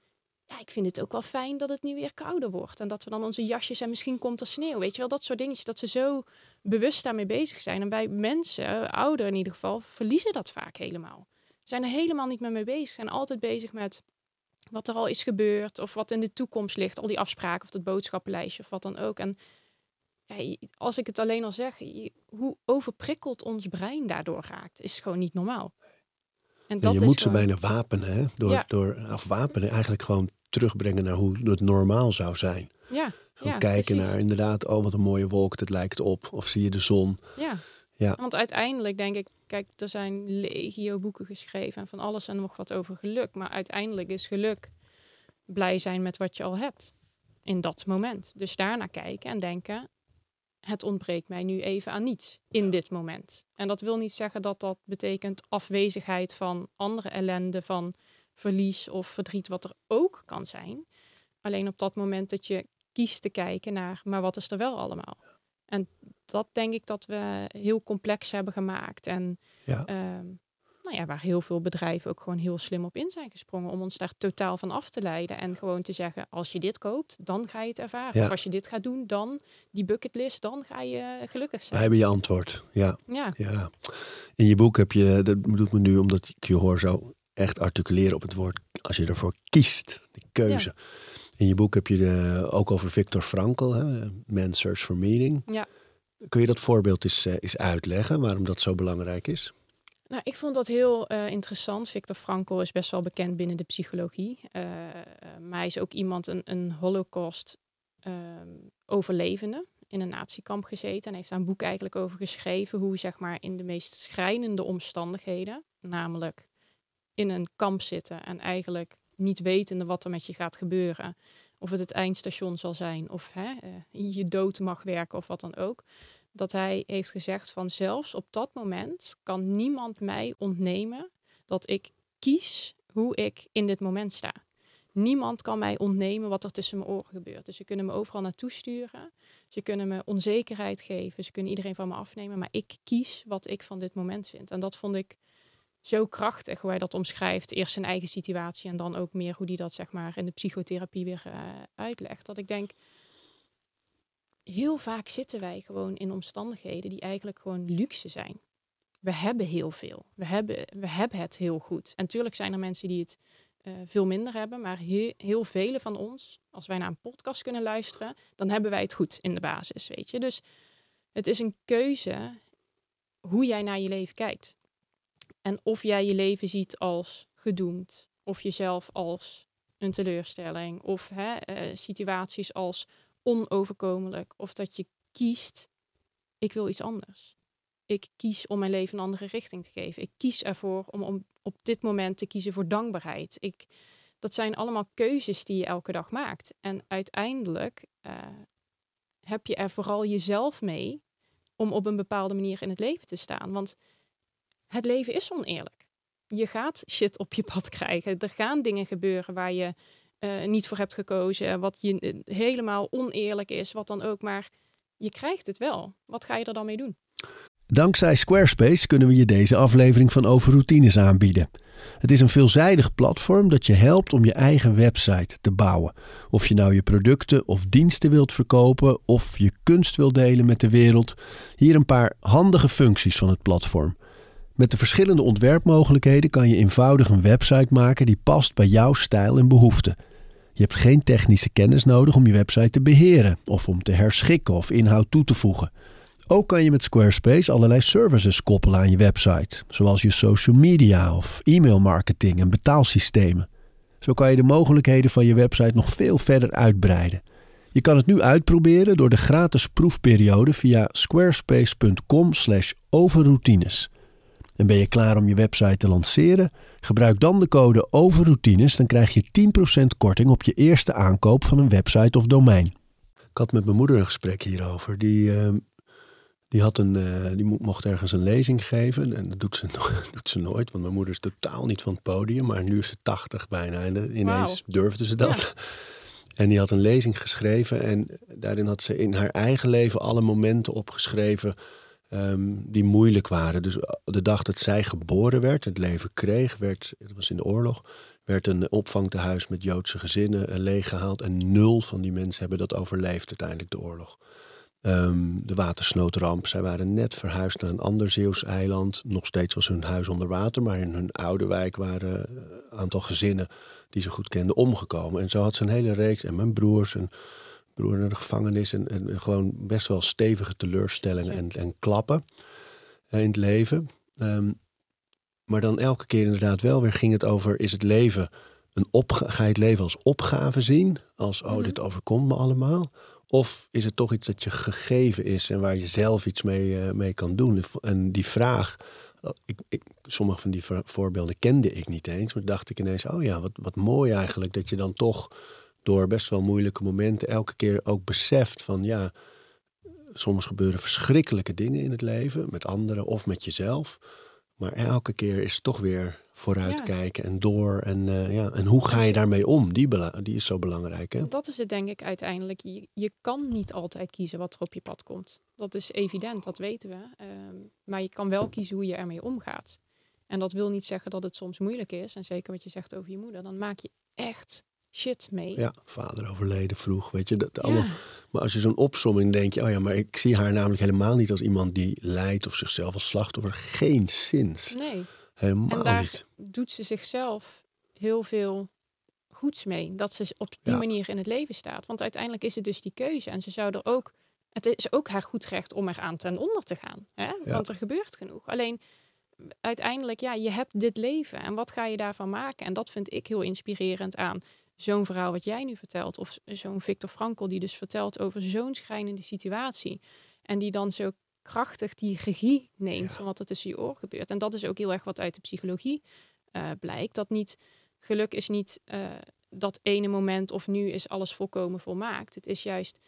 Ja, ik vind het ook wel fijn dat het nu weer kouder wordt. En dat we dan onze jasjes en misschien komt er sneeuw. Weet je wel, dat soort dingetjes. Dat ze zo bewust daarmee bezig zijn. En bij mensen, ouderen in ieder geval, verliezen dat vaak helemaal. Ze zijn er helemaal niet meer mee bezig. Zijn altijd bezig met wat er al is gebeurd. Of wat in de toekomst ligt. Al die afspraken of dat boodschappenlijstje of wat dan ook. En ja, als ik het alleen al zeg, hoe overprikkeld ons brein daardoor raakt, is gewoon niet normaal. En dat je moet ze bijna wapenen, hè? Door, door of wapenen eigenlijk gewoon terugbrengen naar hoe het normaal zou zijn. Ja. Gewoon kijken naar inderdaad, oh wat een mooie wolk, het lijkt op. Of zie je de zon. Ja. ja. Want uiteindelijk denk ik, kijk, er zijn legio boeken geschreven en van alles en nog wat over geluk. Maar uiteindelijk is geluk blij zijn met wat je al hebt in dat moment. Dus daarna kijken en denken, het ontbreekt mij nu even aan niets in dit moment. En dat wil niet zeggen dat dat betekent afwezigheid van andere ellende, van verlies of verdriet, wat er ook kan zijn. Alleen op dat moment dat je kiest te kijken naar, maar wat is er wel allemaal? En dat denk ik dat we heel complex hebben gemaakt. En ja. Ehm, nou ja, waar heel veel bedrijven ook gewoon heel slim op in zijn gesprongen om ons daar totaal van af te leiden. En gewoon te zeggen, als je dit koopt, dan ga je het ervaren. Of als je dit gaat doen, dan die bucketlist, dan ga je gelukkig zijn. We hebben je antwoord, ja. ja. ja. In je boek heb je, dat doet me nu omdat ik je hoor zo echt articuleren op het woord, als je ervoor kiest, de keuze. In je boek heb je de, ook over Victor Frankl, hè, Man's Search for Meaning. Ja. Kun je dat voorbeeld eens, uh, eens uitleggen, waarom dat zo belangrijk is? Nou, ik vond dat heel uh, interessant. Victor Frankl is best wel bekend binnen de psychologie. Uh, maar hij is ook iemand, een, een holocaust ehm, in een natiekamp gezeten. En heeft daar een boek eigenlijk over geschreven hoe zeg maar in de meest schrijnende omstandigheden, namelijk in een kamp zitten en eigenlijk niet wetende wat er met je gaat gebeuren. Of het het eindstation zal zijn, of hè, je dood mag werken of wat dan ook dat hij heeft gezegd van zelfs op dat moment kan niemand mij ontnemen dat ik kies hoe ik in dit moment sta. Niemand kan mij ontnemen wat er tussen mijn oren gebeurt. Dus ze kunnen me overal naartoe sturen. Ze kunnen me onzekerheid geven. Ze kunnen iedereen van me afnemen. Maar ik kies wat ik van dit moment vind. En dat vond ik zo krachtig hoe hij dat omschrijft. Eerst zijn eigen situatie en dan ook meer hoe hij dat zeg maar in de psychotherapie weer uh, uitlegt. Dat ik denk, heel vaak zitten wij gewoon in omstandigheden die eigenlijk gewoon luxe zijn. We hebben heel veel. We hebben, we hebben het heel goed. En natuurlijk zijn er mensen die het uh, veel minder hebben, maar heel, heel vele van ons, als wij naar een podcast kunnen luisteren, dan hebben wij het goed in de basis, weet je. Dus het is een keuze hoe jij naar je leven kijkt. En of jij je leven ziet als gedoemd, of jezelf als een teleurstelling, of hè, uh, situaties als onoverkomelijk, of dat je kiest, ik wil iets anders. Ik kies om mijn leven een andere richting te geven. Ik kies ervoor om, om op dit moment te kiezen voor dankbaarheid. Ik, dat zijn allemaal keuzes die je elke dag maakt. En uiteindelijk uh, heb je er vooral jezelf mee om op een bepaalde manier in het leven te staan. Want het leven is oneerlijk. Je gaat shit op je pad krijgen. Er gaan dingen gebeuren waar je uh, niet voor hebt gekozen, wat je uh, helemaal oneerlijk is, wat dan ook. Maar je krijgt het wel. Wat ga je er dan mee doen? Dankzij Squarespace kunnen we je deze aflevering van Over Routines aanbieden. Het is een veelzijdig platform dat je helpt om je eigen website te bouwen. Of je nou je producten of diensten wilt verkopen of je kunst wilt delen met de wereld. Hier een paar handige functies van het platform. Met de verschillende ontwerpmogelijkheden kan je eenvoudig een website maken die past bij jouw stijl en behoeften. Je hebt geen technische kennis nodig om je website te beheren of om te herschikken of inhoud toe te voegen. Ook kan je met Squarespace allerlei services koppelen aan je website, zoals je social media of e-mailmarketing en betaalsystemen. Zo kan je de mogelijkheden van je website nog veel verder uitbreiden. Je kan het nu uitproberen door de gratis proefperiode via squarespace.com/overroutines. En ben je klaar om je website te lanceren? Gebruik dan de code OVERROUTINES, dan krijg je 10% korting op je eerste aankoop van een website of domein. Ik had met mijn moeder een gesprek hierover. Die, uh, die, had een, uh, die mocht ergens een lezing geven. En dat doet ze, doet ze nooit, want mijn moeder is totaal niet van het podium. Maar nu is ze 80 bijna en ineens wow. durfde ze dat. Ja. En die had een lezing geschreven en daarin had ze in haar eigen leven alle momenten opgeschreven Um, die moeilijk waren. Dus de dag dat zij geboren werd, het leven kreeg, werd, dat was in de oorlog, werd een opvangtehuis met Joodse gezinnen leeggehaald. En nul van die mensen hebben dat overleefd uiteindelijk, de oorlog. Um, de watersnoodramp. Zij waren net verhuisd naar een ander Zeeuws eiland. Nog steeds was hun huis onder water, maar in hun oude wijk waren een aantal gezinnen die ze goed kenden omgekomen. En zo had ze een hele reeks, en mijn broers en broer naar de gevangenis. En, en gewoon best wel stevige teleurstellingen en, en klappen in het leven. Um, maar dan elke keer inderdaad wel weer ging het over: is het leven een opgave? Ga je het leven als opgave zien? Als oh, dit overkomt me allemaal. Of is het toch iets dat je gegeven is en waar je zelf iets mee, uh, mee kan doen? En die vraag, ik, ik, sommige van die voorbeelden kende ik niet eens. Maar dacht ik ineens, oh ja, wat, wat mooi eigenlijk dat je dan toch door best wel moeilijke momenten elke keer ook beseft van ja, soms gebeuren verschrikkelijke dingen in het leven met anderen of met jezelf. Maar elke keer is het toch weer vooruitkijken ja. en door. En, uh, ja, en hoe ga je daarmee om? Die, die is zo belangrijk. Hè? Dat is het denk ik uiteindelijk. Je, je kan niet altijd kiezen wat er op je pad komt. Dat is evident, dat weten we. Um, maar je kan wel kiezen hoe je ermee omgaat. En dat wil niet zeggen dat het soms moeilijk is. En zeker wat je zegt over je moeder. Dan maak je echt shit mee. Ja, vader overleden vroeg, weet je. Dat, ja. allemaal. Maar als je zo'n opsomming denk je, oh ja, maar ik zie haar namelijk helemaal niet als iemand die lijdt of zichzelf als slachtoffer. Geen zins. Nee. Helemaal en daar niet. doet ze zichzelf heel veel goeds mee. Dat ze op die ja. manier in het leven staat. Want uiteindelijk is het dus die keuze. En ze zou er ook, het is ook haar goed recht om er aan ten onder te gaan. Hè? Ja. Want er gebeurt genoeg. Alleen uiteindelijk, ja, je hebt dit leven. En wat ga je daarvan maken? En dat vind ik heel inspirerend aan zo'n verhaal wat jij nu vertelt, of zo'n Victor Frankl die dus vertelt over zo'n schrijnende situatie. En die dan zo krachtig die regie neemt ja. van wat er tussen je oren gebeurt. En dat is ook heel erg wat uit de psychologie uh, blijkt. Dat niet, geluk is niet uh, dat ene moment of nu is alles volkomen volmaakt. Het is juist,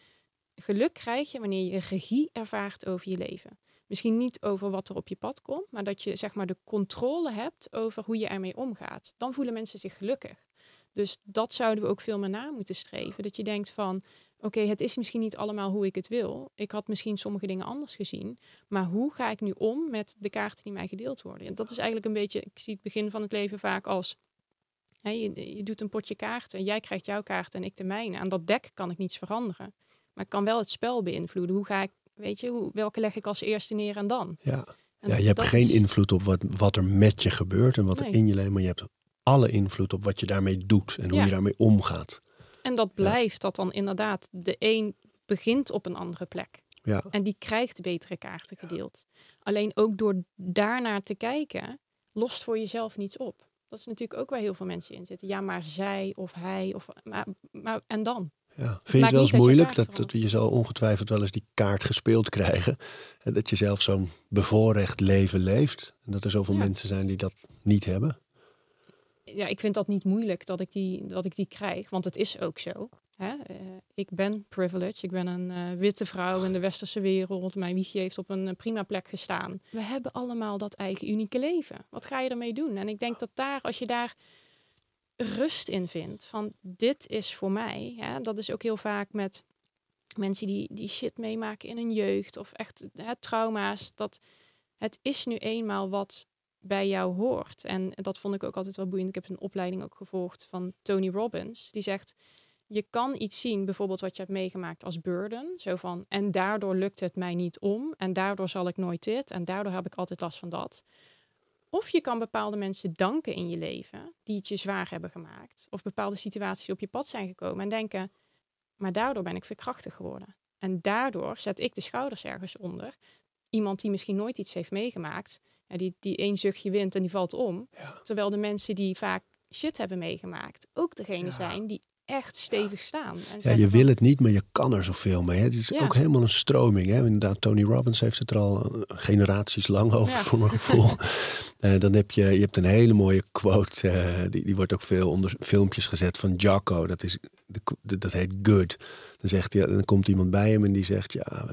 geluk krijg je wanneer je regie ervaart over je leven. Misschien niet over wat er op je pad komt, maar dat je zeg maar de controle hebt over hoe je ermee omgaat. Dan voelen mensen zich gelukkig. Dus dat zouden we ook veel meer na moeten streven. Dat je denkt van, oké, het is misschien niet allemaal hoe ik het wil. Ik had misschien sommige dingen anders gezien. Maar hoe ga ik nu om met de kaarten die mij gedeeld worden? En dat is eigenlijk een beetje, ik zie het begin van het leven vaak als... Hè, je, je doet een potje kaarten, jij krijgt jouw kaart en ik de mijne. Aan dat dek kan ik niets veranderen. Maar ik kan wel het spel beïnvloeden. Hoe ga ik, weet je, hoe, welke leg ik als eerste neer en dan? Ja, En ja je hebt geen is- invloed op wat, wat er met je gebeurt en wat er in je leven, maar je hebt alle invloed op wat je daarmee doet en hoe Ja. je daarmee omgaat. En dat blijft dat dan inderdaad de een begint op een andere plek. Ja, En die krijgt betere kaarten gedeeld. Alleen ook door daarnaar te kijken, lost voor jezelf niets op. Dat is natuurlijk ook waar heel veel mensen in zitten. Ja, maar zij of hij of maar, maar en dan? ja. Vind je je moeilijk dat, dat je zal ongetwijfeld wel eens die kaart gespeeld krijgen en dat je zelf zo'n bevoorrecht leven leeft en dat er zoveel Ja. mensen zijn die dat niet hebben? Ja, ik vind dat niet moeilijk dat ik die, dat ik die krijg, want het is ook zo. Hè? Eh, ik ben privileged, ik ben een eh, witte vrouw in de westerse wereld. Mijn wiegje heeft op een eh, prima plek gestaan. We hebben allemaal dat eigen unieke leven. Wat ga je ermee doen? En ik denk dat daar, als je daar rust in vindt, van dit is voor mij. Hè? Dat is ook heel vaak met mensen die, die shit meemaken in hun jeugd of echt hè, trauma's. Dat het is nu eenmaal wat bij jou hoort. En dat vond ik ook altijd wel boeiend. Ik heb een opleiding ook gevolgd van Tony Robbins. Die zegt, je kan iets zien, bijvoorbeeld wat je hebt meegemaakt als burden. Zo van, en daardoor lukt het mij niet om. En daardoor zal ik nooit dit. En daardoor heb ik altijd last van dat. Of je kan bepaalde mensen danken in je leven die het je zwaar hebben gemaakt. Of bepaalde situaties op je pad zijn gekomen. En denken, maar daardoor ben ik veerkrachtig geworden. En daardoor zet ik de schouders ergens onder. Iemand die misschien nooit iets heeft meegemaakt. Ja, die, die één zuchtje wint en die valt om. Ja. Terwijl de mensen die vaak shit hebben meegemaakt, ook degene Ja. zijn die echt stevig staan. En Ja, je van, wil het niet, maar je kan er zoveel mee. Hè? Het is ook helemaal een stroming. Hè? Inderdaad, Tony Robbins heeft het er al eh, generaties lang over, voor mijn gevoel. Eh, dan heb je, je hebt een hele mooie quote, eh, die, die wordt ook veel onder filmpjes gezet van Jocko. Dat, is, de, dat heet Good. Dan, zegt hij, dan komt iemand bij hem en die zegt, ja,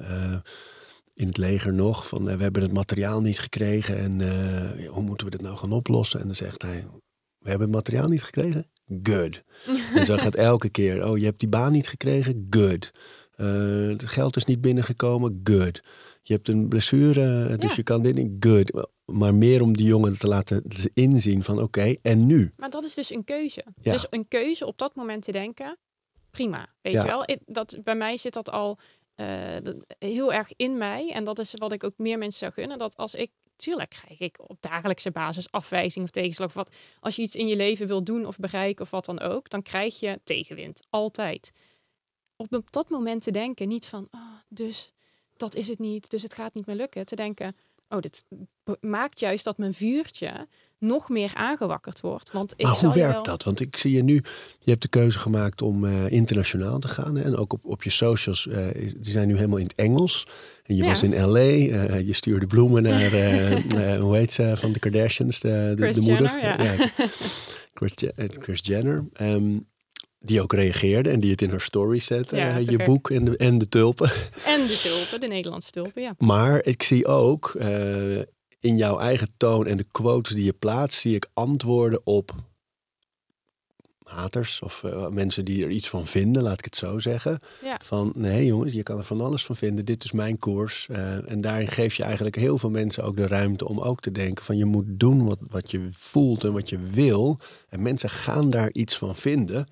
in het leger nog, van eh, we hebben het materiaal niet gekregen en eh, hoe moeten we dit nou gaan oplossen? En dan zegt hij, we hebben het materiaal niet gekregen? Good. En zo gaat elke keer. Oh, je hebt die baan niet gekregen? Good. Eh, het geld is niet binnengekomen? Good. Je hebt een blessure, dus Ja. je kan dit niet? Good. Maar meer om die jongen te laten inzien van oké, en nu? Maar dat is dus een keuze. Ja. Dus een keuze op dat moment te denken, prima. Weet Ja. je wel? Ik- Dat, bij mij zit dat al dat- heel erg in mij. En dat is wat ik ook meer mensen zou gunnen. Dat als ik, tuurlijk krijg ik op dagelijkse basis afwijzing of tegenslag. Of wat, als je iets in je leven wil doen of bereiken of wat dan ook, dan krijg je tegenwind. Altijd. Op dat moment te denken, niet van, oh, dus dat is het niet, dus het gaat niet meer lukken. Te denken, oh, dit maakt juist dat mijn vuurtje nog meer aangewakkerd wordt. Want ik maar hoe werkt wel- dat? Want ik zie je nu, je hebt de keuze gemaakt om eh, internationaal te gaan. Hè? En ook op, op je socials, eh, die zijn nu helemaal in het Engels. En je Ja. was in L.A., eh, je stuurde bloemen naar, hoe heet ze, van de Kardashians, de, de, moeder. Jenner, ja. Chris, eh, Chris Jenner. ehm, die ook reageerde en die het in haar story zette. Ja, te je boek en de, en de tulpen. En de tulpen, de Nederlandse tulpen, ja. Maar ik zie ook in jouw eigen toon en de quotes die je plaatst, zie ik antwoorden op haters of eh, mensen die er iets van vinden, laat ik het zo zeggen. Ja. Van nee jongens, je kan er van alles van vinden. Dit is mijn koers. Eh, en daarin geef je eigenlijk heel veel mensen ook de ruimte om ook te denken van je moet doen wat, wat je voelt en wat je wil. En mensen gaan daar iets van vinden.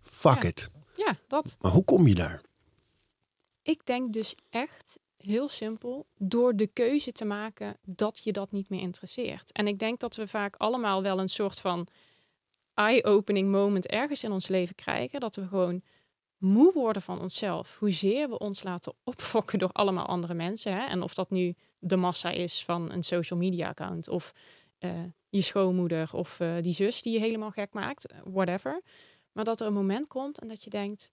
Fuck Ja. it. Ja, dat. Maar hoe kom je daar? Ik denk dus echt heel simpel door de keuze te maken dat je dat niet meer interesseert. En ik denk dat we vaak allemaal wel een soort van eye-opening moment ergens in ons leven krijgen. Dat we gewoon moe worden van onszelf. Hoezeer we ons laten opfokken door allemaal andere mensen. Hè? En of dat nu de massa is van een social media account of eh, je schoonmoeder of eh, die zus die je helemaal gek maakt, whatever. Maar dat er een moment komt en dat je denkt,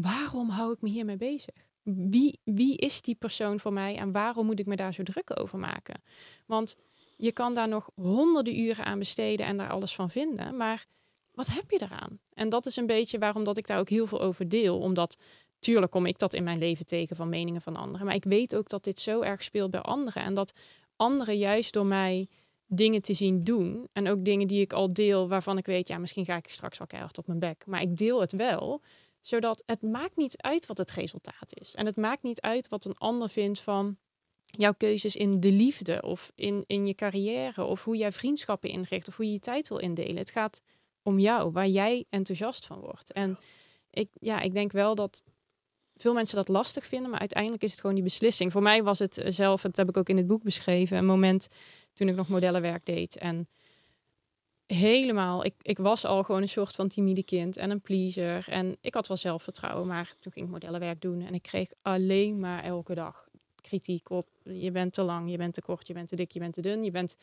waarom hou ik me hiermee bezig? Wie, wie is die persoon voor mij en waarom moet ik me daar zo druk over maken? Want je kan daar nog honderden uren aan besteden en daar alles van vinden, maar wat heb je eraan? En dat is een beetje waarom dat ik daar ook heel veel over deel, omdat tuurlijk kom ik dat in mijn leven tegen van meningen van anderen, maar ik weet ook dat dit zo erg speelt bij anderen en dat anderen juist door mij dingen te zien doen. En ook dingen die ik al deel, waarvan ik weet, ja, misschien ga ik straks al keihard op mijn bek. Maar ik deel het wel, zodat het maakt niet uit wat het resultaat is. En het maakt niet uit wat een ander vindt van jouw keuzes in de liefde of in, in je carrière of hoe jij vriendschappen inricht of hoe je je tijd wil indelen. Het gaat om jou, waar jij enthousiast van wordt. En ik, ja, ik denk wel dat veel mensen dat lastig vinden, maar uiteindelijk is het gewoon die beslissing. Voor mij was het zelf, dat heb ik ook in het boek beschreven, een moment toen ik nog modellenwerk deed. En helemaal, ik, ik was al gewoon een soort van timide kind en een pleaser. En ik had wel zelfvertrouwen, maar toen ging ik modellenwerk doen en ik kreeg alleen maar elke dag kritiek op. Je bent te lang, je bent te kort, je bent te dik, je bent te dun, je bent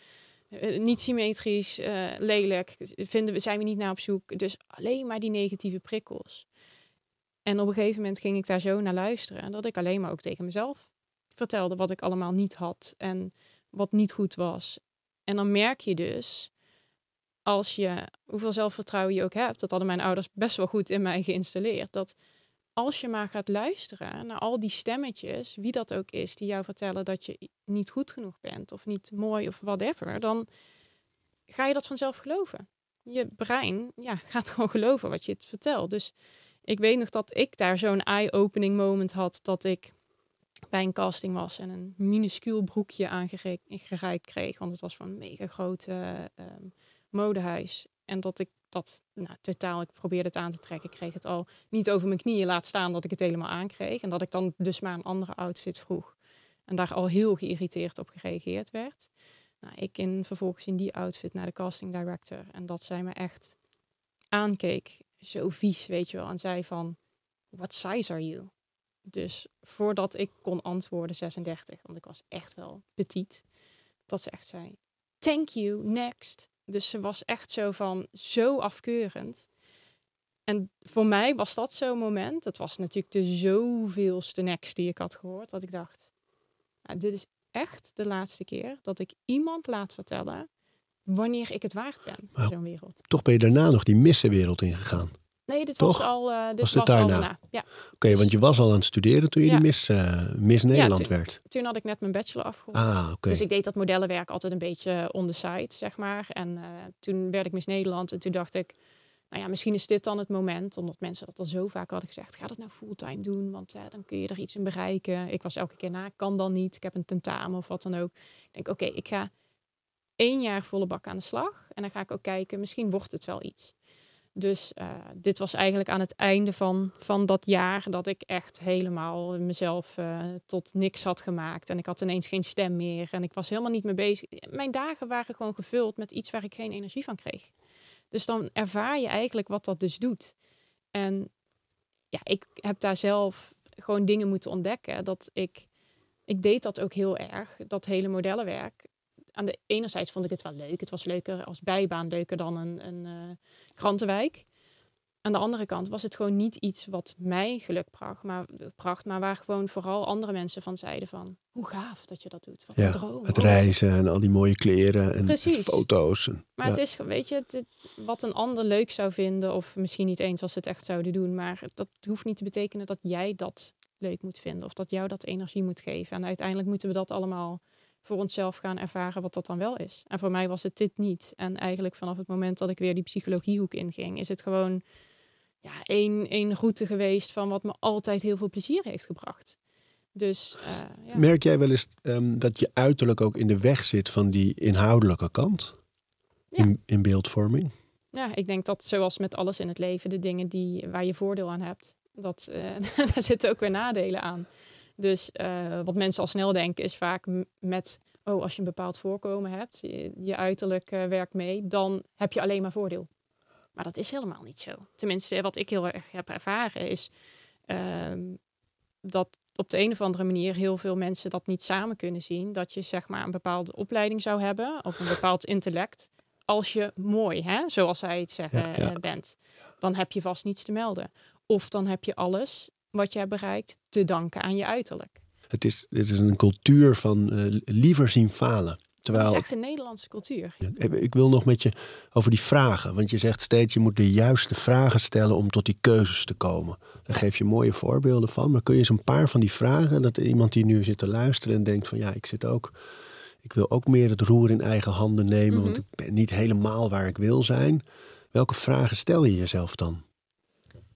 uh, niet symmetrisch, uh, lelijk. Vinden we, zijn we niet naar op zoek. Dus alleen maar die negatieve prikkels. En op een gegeven moment ging ik daar zo naar luisteren. Dat ik alleen maar ook tegen mezelf vertelde wat ik allemaal niet had en wat niet goed was. En dan merk je dus, als je, hoeveel zelfvertrouwen je ook hebt, dat hadden mijn ouders best wel goed in mij geïnstalleerd. Dat als je maar gaat luisteren naar al die stemmetjes, wie dat ook is, die jou vertellen dat je niet goed genoeg bent of niet mooi of whatever, dan ga je dat vanzelf geloven. Je brein ja, gaat gewoon geloven wat je het vertelt. Dus ik weet nog dat ik daar zo'n eye-opening moment had dat ik bij een casting was en een minuscuul broekje aangereikt kreeg, want het was van mega grote um, modehuis. En dat ik dat nou, totaal, ik probeerde het aan te trekken. Ik kreeg het al niet over mijn knieën laat staan dat ik het helemaal aankreeg. En dat ik dan dus maar een andere outfit vroeg. En daar al heel geïrriteerd op gereageerd werd. Nou, ik in, vervolgens in die outfit naar de casting director. En dat zij me echt aankeek, zo vies, weet je wel. En zei van, what size are you? Dus voordat ik kon antwoorden 36, want ik was echt wel petit. Dat ze echt zei, thank you, next. Dus ze was echt zo van zo afkeurend. En voor mij was dat zo'n moment. Het was natuurlijk de zoveelste next die ik had gehoord. Dat ik dacht, nou, dit is echt de laatste keer dat ik iemand laat vertellen wanneer ik het waard ben in zo'n wereld. Toch ben je daarna nog die missenwereld ingegaan. Nee, dit was al. Uh, dit was, was daarna? na. Ja. Oké, want je was al aan het studeren toen je die Miss, uh, Miss Nederland ja, toen, werd. Toen had ik net mijn bachelor afgerond. Ah. Dus ik deed dat modellenwerk altijd een beetje on the side, zeg maar. En uh, toen werd ik Miss Nederland en toen dacht ik, nou ja, misschien is dit dan het moment, omdat mensen dat al zo vaak hadden gezegd, ga dat nou fulltime doen, want dan kun je er iets in bereiken. Ik was elke keer na, kan dan niet, ik heb een tentamen of wat dan ook. Ik denk, oké, ik ga één jaar volle bak aan de slag en dan ga ik ook kijken, misschien wordt het wel iets. Dus uh, dit was eigenlijk aan het einde van, van dat jaar dat ik echt helemaal mezelf uh, tot niks had gemaakt. En ik had ineens geen stem meer en ik was helemaal niet meer bezig. Mijn dagen waren gewoon gevuld met iets waar ik geen energie van kreeg. Dus dan ervaar je eigenlijk wat dat dus doet. En ja, ik heb daar zelf gewoon dingen moeten ontdekken. Dat ik, ik deed dat ook heel erg, dat hele modellenwerk aan de enerzijds vond ik het wel leuk. Het was leuker als bijbaan, leuker dan een, een uh, krantenwijk. Aan de andere kant was het gewoon niet iets wat mij geluk bracht, maar, bracht, maar waar gewoon vooral andere mensen van zeiden van, hoe gaaf dat je dat doet. Wat ja, een droom. Het reizen en al die mooie kleren en Precies. foto's. En, maar ja. het is, weet je, wat een ander leuk zou vinden, of misschien niet eens als ze het echt zouden doen, maar dat hoeft niet te betekenen dat jij dat leuk moet vinden of dat jou dat energie moet geven. En uiteindelijk moeten we dat allemaal voor onszelf gaan ervaren wat dat dan wel is. En voor mij was het dit niet. En eigenlijk vanaf het moment dat ik weer die psychologiehoek inging, is het gewoon ja, één, één route geweest van wat me altijd heel veel plezier heeft gebracht. Dus, uh, ja. Merk jij wel eens um, dat je uiterlijk ook in de weg zit van die inhoudelijke kant ja. in, in beeldvorming? Ja, ik denk dat zoals met alles in het leven, de dingen die, waar je voordeel aan hebt, dat, uh, daar zitten ook weer nadelen aan. Dus uh, wat mensen al snel denken is vaak met, oh, als je een bepaald voorkomen hebt, je, je uiterlijk uh, werkt mee, dan heb je alleen maar voordeel. Maar dat is helemaal niet zo. Tenminste, wat ik heel erg heb ervaren is uh, dat op de een of andere manier heel veel mensen dat niet samen kunnen zien. Dat je zeg maar een bepaalde opleiding zou hebben of een bepaald intellect. Als je mooi, hè, zoals zij het zeggen, ja, ja. bent, dan heb je vast niets te melden. Of dan heb je alles wat jij bereikt te danken aan je uiterlijk. Het is, het is een cultuur van uh, liever zien falen. Terwijl, dat is echt een Nederlandse cultuur. Ik wil nog met je over die vragen. Want je zegt steeds, je moet de juiste vragen stellen om tot die keuzes te komen. Daar geef je mooie voorbeelden van. Maar kun je eens een paar van die vragen, dat iemand die nu zit te luisteren en denkt van ja, ik zit ook ik wil ook meer het roer in eigen handen nemen, want Mhm. ik ben niet helemaal waar ik wil zijn. Welke vragen stel je jezelf dan?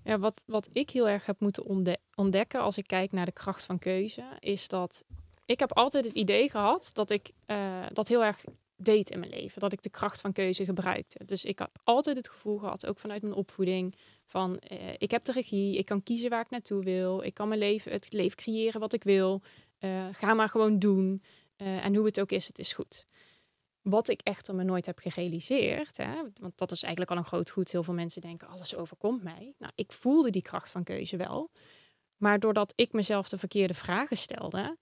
Ja, wat, wat ik heel erg heb moeten ontde- ontdekken als ik kijk naar de kracht van keuze, is dat ik heb altijd het idee gehad dat ik eh, dat heel erg deed in mijn leven. Dat ik de kracht van keuze gebruikte. Dus ik heb altijd het gevoel gehad, ook vanuit mijn opvoeding, van eh, ik heb de regie, ik kan kiezen waar ik naartoe wil, ik kan mijn leven, het leven creëren wat ik wil. Eh, ga maar gewoon doen. En hoe het ook is, het is goed. Wat ik echter me nooit heb gerealiseerd, hè, want dat is eigenlijk al een groot goed. Heel veel mensen denken, alles overkomt mij. Nou, ik voelde die kracht van keuze wel. Maar doordat ik mezelf de verkeerde vragen stelde,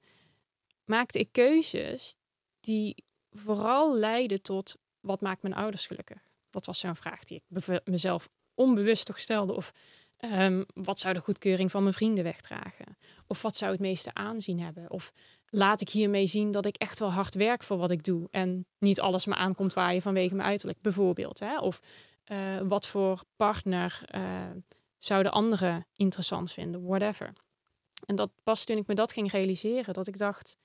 maakte ik keuzes die vooral leiden tot wat maakt mijn ouders gelukkig? Dat was zo'n vraag die ik mezelf onbewust toch stelde. Of ehm, wat zou de goedkeuring van mijn vrienden wegdragen? Of wat zou het meeste aanzien hebben? Of laat ik hiermee zien dat ik echt wel hard werk voor wat ik doe. En niet alles me aankomt waaien vanwege mijn uiterlijk, bijvoorbeeld. Hè? Of eh, wat voor partner eh, zouden anderen interessant vinden, whatever. En dat pas toen ik me dat ging realiseren, dat ik dacht,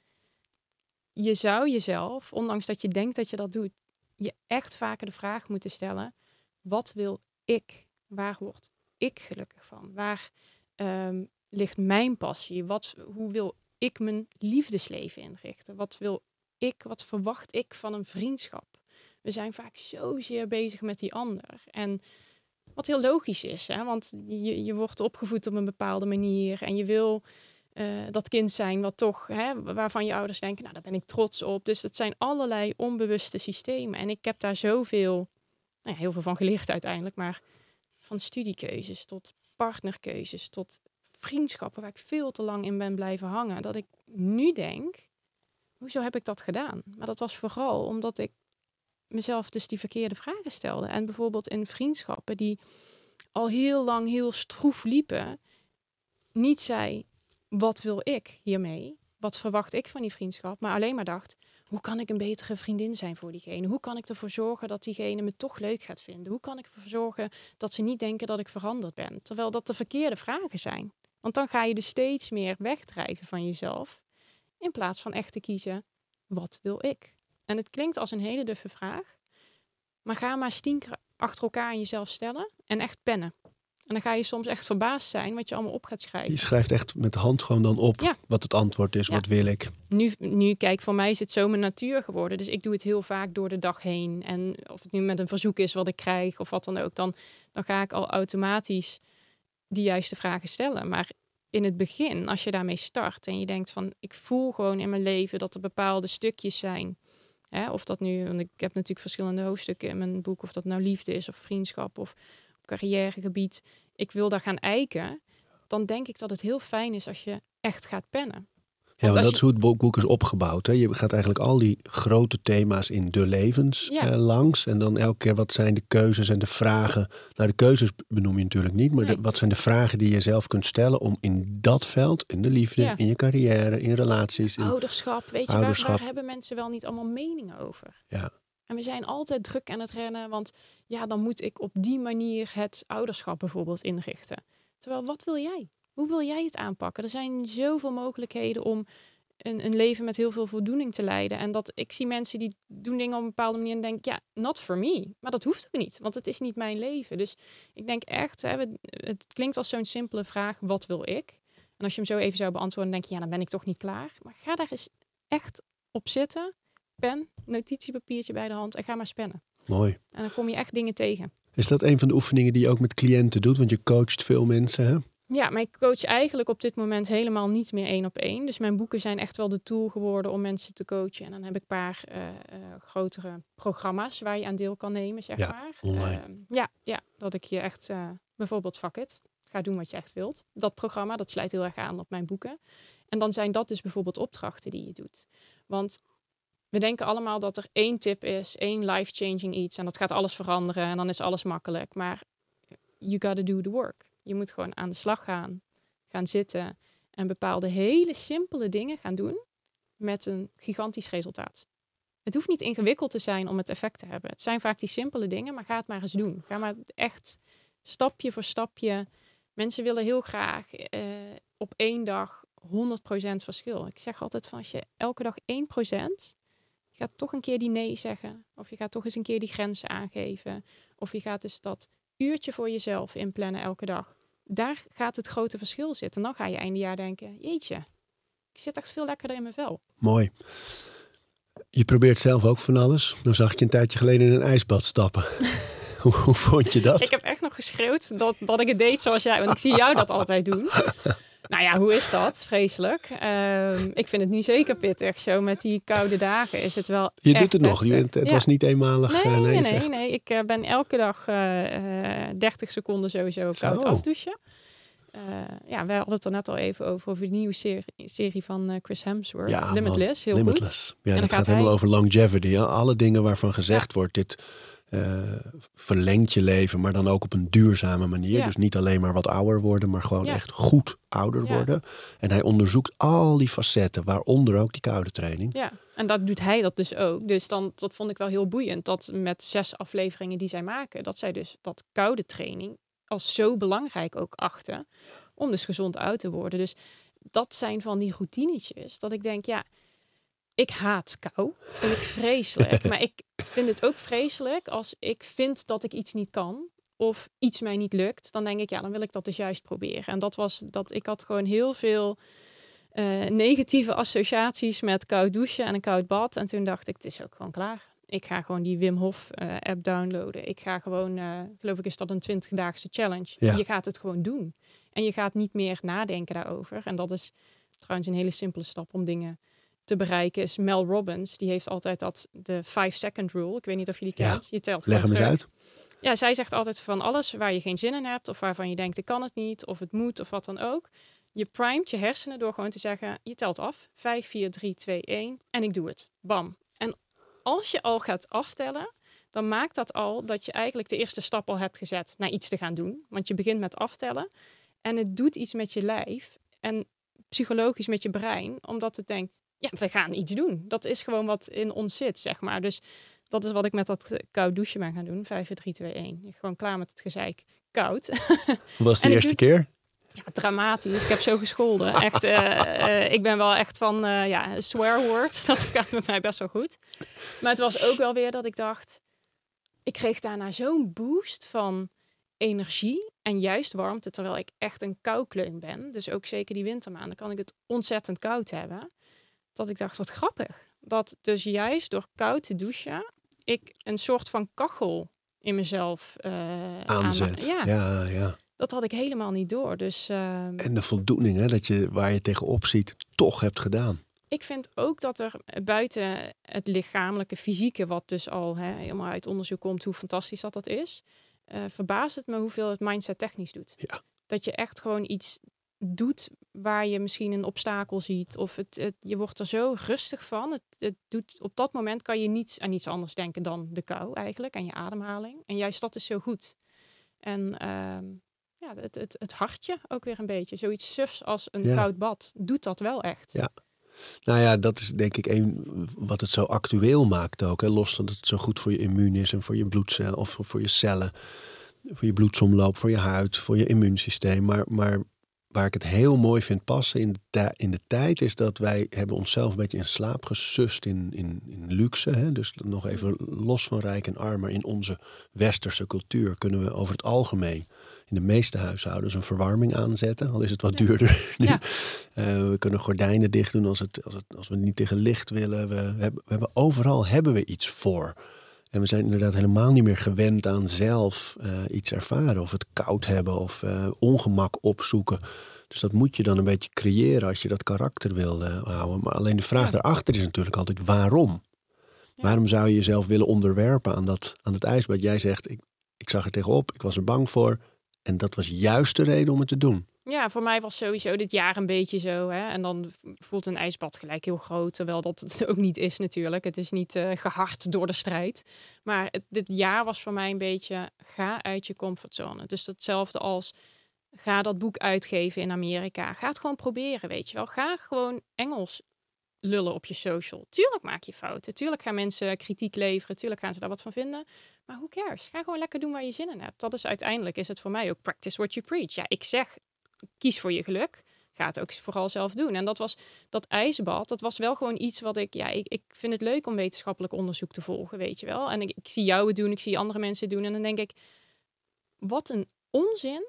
je zou jezelf, ondanks dat je denkt dat je dat doet, je echt vaker de vraag moeten stellen, wat wil ik? Waar word ik gelukkig van? Waar ehm, ligt mijn passie? Wat, hoe wil ik mijn liefdesleven inrichten? Wat wil ik, wat verwacht ik van een vriendschap? We zijn vaak zozeer bezig met die ander. En wat heel logisch is, hè? want je, je wordt opgevoed op een bepaalde manier en je wil eh, dat kind zijn wat toch, hè, waarvan je ouders denken, nou daar ben ik trots op. Dus het zijn allerlei onbewuste systemen. En ik heb daar zoveel, nou ja, heel veel van geleerd uiteindelijk, maar van studiekeuzes tot partnerkeuzes tot vriendschappen waar ik veel te lang in ben blijven hangen, dat ik nu denk, hoezo heb ik dat gedaan? Maar dat was vooral omdat ik mezelf dus die verkeerde vragen stelde. En bijvoorbeeld in vriendschappen die al heel lang heel stroef liepen, niet zei, wat wil ik hiermee? Wat verwacht ik van die vriendschap? Maar alleen maar dacht, hoe kan ik een betere vriendin zijn voor diegene? Hoe kan ik ervoor zorgen dat diegene me toch leuk gaat vinden? Hoe kan ik ervoor zorgen dat ze niet denken dat ik veranderd ben? Terwijl dat de verkeerde vragen zijn. Want dan ga je dus steeds meer wegdrijven van jezelf. In plaats van echt te kiezen, wat wil ik? En het klinkt als een hele duffe vraag. Maar ga maar eens tien keer achter elkaar aan jezelf stellen en echt pennen. En dan ga je soms echt verbaasd zijn wat je allemaal op gaat schrijven. Je schrijft echt met de hand gewoon dan op Ja. wat het antwoord is, Ja. wat wil ik. nu, nu, kijk, voor mij is het zo mijn natuur geworden. Dus ik doe het heel vaak door de dag heen. En of het nu met een verzoek is wat ik krijg of wat dan ook, dan, dan ga ik al automatisch die juiste vragen stellen. Maar in het begin, als je daarmee start en je denkt van, ik voel gewoon in mijn leven dat er bepaalde stukjes zijn. Hè, of dat nu, want ik heb natuurlijk verschillende hoofdstukken in mijn boek, of dat nou liefde is of vriendschap of carrièregebied. Ik wil daar gaan eiken. Dan denk ik dat het heel fijn is als je echt gaat pennen. Ja, dat je- is hoe het boek, is opgebouwd. Hè? Je gaat eigenlijk al die grote thema's in de levens Ja. eh, langs. En dan elke keer wat zijn de keuzes en de vragen. Nou, de keuzes benoem je natuurlijk niet. Maar de- wat zijn de vragen die je zelf kunt stellen om in dat veld, in de liefde, Ja. in je carrière, in relaties. In, Ouderschap, weet je, waar- ouderschap. Waar, hebben mensen wel niet allemaal meningen over? Ja. En we zijn altijd druk aan het rennen, want ja, dan moet ik op die manier het ouderschap bijvoorbeeld inrichten. Terwijl, wat wil jij? Hoe wil jij het aanpakken? Er zijn zoveel mogelijkheden om een, een leven met heel veel voldoening te leiden. En dat ik zie mensen die doen dingen op een bepaalde manier en denk, ja, not for me. Maar dat hoeft ook niet, want het is niet mijn leven. Dus ik denk echt, hè, we- het klinkt als zo'n simpele vraag, wat wil ik? En als je hem zo even zou beantwoorden, denk je, ja, dan ben ik toch niet klaar. Maar ga daar eens echt op zitten, pen, notitiepapiertje bij de hand en ga maar spannen. Mooi. En dan kom je echt dingen tegen. Is dat een van de oefeningen die je ook met cliënten doet? Want je coacht veel mensen, hè? Ja, maar ik coach eigenlijk op dit moment helemaal niet meer één op één. Dus mijn boeken zijn echt wel de tool geworden om mensen te coachen. En dan heb ik een paar eh, eh, grotere programma's waar je aan deel kan nemen, zeg Ja, maar. online. Ehm, ja, ja, dat ik je echt eh, bijvoorbeeld fuck it, ga doen wat je echt wilt. Dat programma, dat sluit heel erg aan op mijn boeken. En dan zijn dat dus bijvoorbeeld opdrachten die je doet. Want we denken allemaal dat er één tip is, één life-changing iets. En dat gaat alles veranderen en dan is alles makkelijk. Maar you gotta do the work. Je moet gewoon aan de slag gaan, gaan zitten en bepaalde hele simpele dingen gaan doen met een gigantisch resultaat. Het hoeft niet ingewikkeld te zijn om het effect te hebben. Het zijn vaak die simpele dingen, maar ga het maar eens doen. Ga maar echt stapje voor stapje. Mensen willen heel graag eh, op één dag 100% verschil. Ik zeg altijd van als je elke dag 1% Je gaat toch een keer die nee zeggen. Of je gaat toch eens een keer die grenzen aangeven. Of je gaat dus dat uurtje voor jezelf inplannen elke dag. Daar gaat het grote verschil zitten. En dan ga je einde jaar denken, jeetje, ik zit echt veel lekkerder in mijn vel. Mooi. Je probeert zelf ook van alles. Dan zag ik je een tijdje geleden in een ijsbad stappen. hoe, hoe vond je dat? Ik heb echt nog geschreeuwd dat, dat ik het deed zoals jij. Want ik zie jou dat altijd doen. Nou ja, hoe is dat? Vreselijk. Ehm, ik vind het nu zeker pittig. Zo met die koude dagen is het wel. Je doet het nog. Het Ja. was niet eenmalig. Nee, eh, nee, nee, nee. Ik eh, ben elke dag eh, eh, 30 seconden sowieso koud afdouchen. Ja, wij hadden het er net al even over, over de nieuwe serie, serie van Chris Hemsworth. Ja, man. Limitless, heel goed. Limitless. Ja, dan dat gaat gaat helemaal over longevity. Ja, Alle dingen waarvan gezegd wordt, dit eh, verlengt je leven, maar dan ook op een duurzame manier. Ja. Dus niet alleen maar wat ouder worden, maar gewoon Ja. echt goed ouder Ja. worden. En hij onderzoekt al die facetten, waaronder ook die koude training. Ja, en dat doet hij dat dus ook. Dus dan, dat vond ik wel heel boeiend. Dat met zes afleveringen die zij maken, dat zij dus dat koude training als zo belangrijk ook achten. Om dus gezond oud te worden. Dus dat zijn van die routinetjes. Dat ik denk, ja, ik haat kou. Vind ik vreselijk. maar ik vind het ook vreselijk als ik vind dat ik iets niet kan. Of iets mij niet lukt. Dan denk ik, ja, dan wil ik dat dus juist proberen. En dat was dat ik had gewoon heel veel eh, negatieve associaties met koud douchen en een koud bad. En toen dacht ik, het is ook gewoon klaar. Ik ga gewoon die Wim Hof eh, app downloaden. Ik ga gewoon, eh, geloof ik, is dat een 20-daagse challenge. Ja. Je gaat het gewoon doen. En je gaat niet meer nadenken daarover. En dat is trouwens een hele simpele stap om dingen te bereiken. Is Mel Robbins, die heeft altijd dat de 5-second rule. Ik weet niet of je die Ja. kent. Je telt Leg hem eens uit. Ja, zij zegt altijd van alles waar je geen zin in hebt of waarvan je denkt ik kan het niet of het moet of wat dan ook. Je primet je hersenen door gewoon te zeggen je telt af 5, 4, 3, 2, 1 en ik doe het. Bam. En als je al gaat aftellen, dan maakt dat al dat je eigenlijk de eerste stap al hebt gezet naar iets te gaan doen. Want je begint met aftellen en het doet iets met je lijf en psychologisch met je brein, omdat het denkt ja, we gaan iets doen. Dat is gewoon wat in ons zit, zeg maar. Dus dat is wat ik met dat eh, koud douchen ben gaan doen. 5, 4, 3, 2, 1. Gewoon klaar met het gezeik. Koud. Was de eerste doe- keer? ja, dramatisch. Ik heb zo gescholden. Echt, eh, eh, ik ben wel echt van eh, ja, swear words. Dat gaat met mij best wel goed. Maar het was ook wel weer dat ik dacht... Ik kreeg daarna zo'n boost van energie en juist warmte. Terwijl ik echt een koukleun ben. Dus ook zeker die wintermaanden kan ik het ontzettend koud hebben. Dat ik dacht, wat grappig. Dat dus juist door koud te douchen... ik een soort van kachel in mezelf eh Aanzet. Ja, ja. dat had ik helemaal niet door. Dus ehm, En de voldoening, hè, dat je waar je tegenop ziet, toch hebt gedaan. ik vind ook dat er buiten het lichamelijke, fysieke, wat dus al hè, helemaal uit onderzoek komt, hoe fantastisch dat dat is, eh verbaast het me hoeveel het mindset technisch doet. Ja. Dat je echt gewoon iets doet waar je misschien een obstakel ziet. Of het, het, je wordt er zo rustig van. Het, het doet, op dat moment kan je niet aan iets anders denken dan de kou eigenlijk. En je ademhaling. En juist dat is zo goed. En ehm, ja, het, het, het hartje ook weer een beetje. Zoiets sufs als een Ja. koud bad doet dat wel echt. Ja. Nou ja, dat is denk ik een wat het zo actueel maakt ook. Hè. Los van dat het zo goed voor je immuun is en voor je bloedcellen of voor je cellen, voor je bloedsomloop, voor je huid, voor je immuunsysteem. Maar, maar waar ik het heel mooi vind passen in de, in de tijd is dat wij hebben onszelf een beetje in slaap gesust in, in, in luxe. Hè. Dus nog even los van rijk en arm, maar in onze westerse cultuur kunnen we over het algemeen in de meeste huishoudens een verwarming aanzetten. Al is het wat duurder nu. Ja. Eh, we kunnen gordijnen dicht doen als, het, als, het, als we niet tegen licht willen. We, we hebben, we hebben, overal hebben we iets voor. En we zijn inderdaad helemaal niet meer gewend aan zelf eh, iets ervaren. Of het koud hebben of eh, ongemak opzoeken. Dus dat moet je dan een beetje creëren als je dat karakter wil eh, houden. Maar alleen de vraag daarachter is natuurlijk altijd waarom? Ja. Waarom zou je jezelf willen onderwerpen aan, dat, aan het ijsbad? Jij zegt, ik, ik zag er tegenop, ik was er bang voor. En dat was juist de reden om het te doen. Ja, voor mij was sowieso dit jaar een beetje zo. Hè? En dan voelt een ijsbad gelijk heel groot. Terwijl dat het ook niet is natuurlijk. Het is niet eh, gehard door de strijd. Maar dit jaar was voor mij een beetje... ga uit je comfortzone. Dus hetzelfde als... ga dat boek uitgeven in Amerika. Ga het gewoon proberen, weet je wel. Ga gewoon Engels lullen op je social. Tuurlijk maak je fouten. Tuurlijk gaan mensen kritiek leveren. Tuurlijk gaan ze daar wat van vinden. Maar who cares? Ga gewoon lekker doen waar je zin in hebt. Dat is uiteindelijk is het voor mij ook practice what you preach. Ja, ik zeg kies voor je geluk. ga het ook vooral zelf doen. En dat was dat ijsbad, dat was wel gewoon iets wat ik, ja, ik, ik vind het leuk om wetenschappelijk onderzoek te volgen, weet je wel. En ik, zie jou het doen, ik zie andere mensen het doen. En dan denk ik, wat een onzin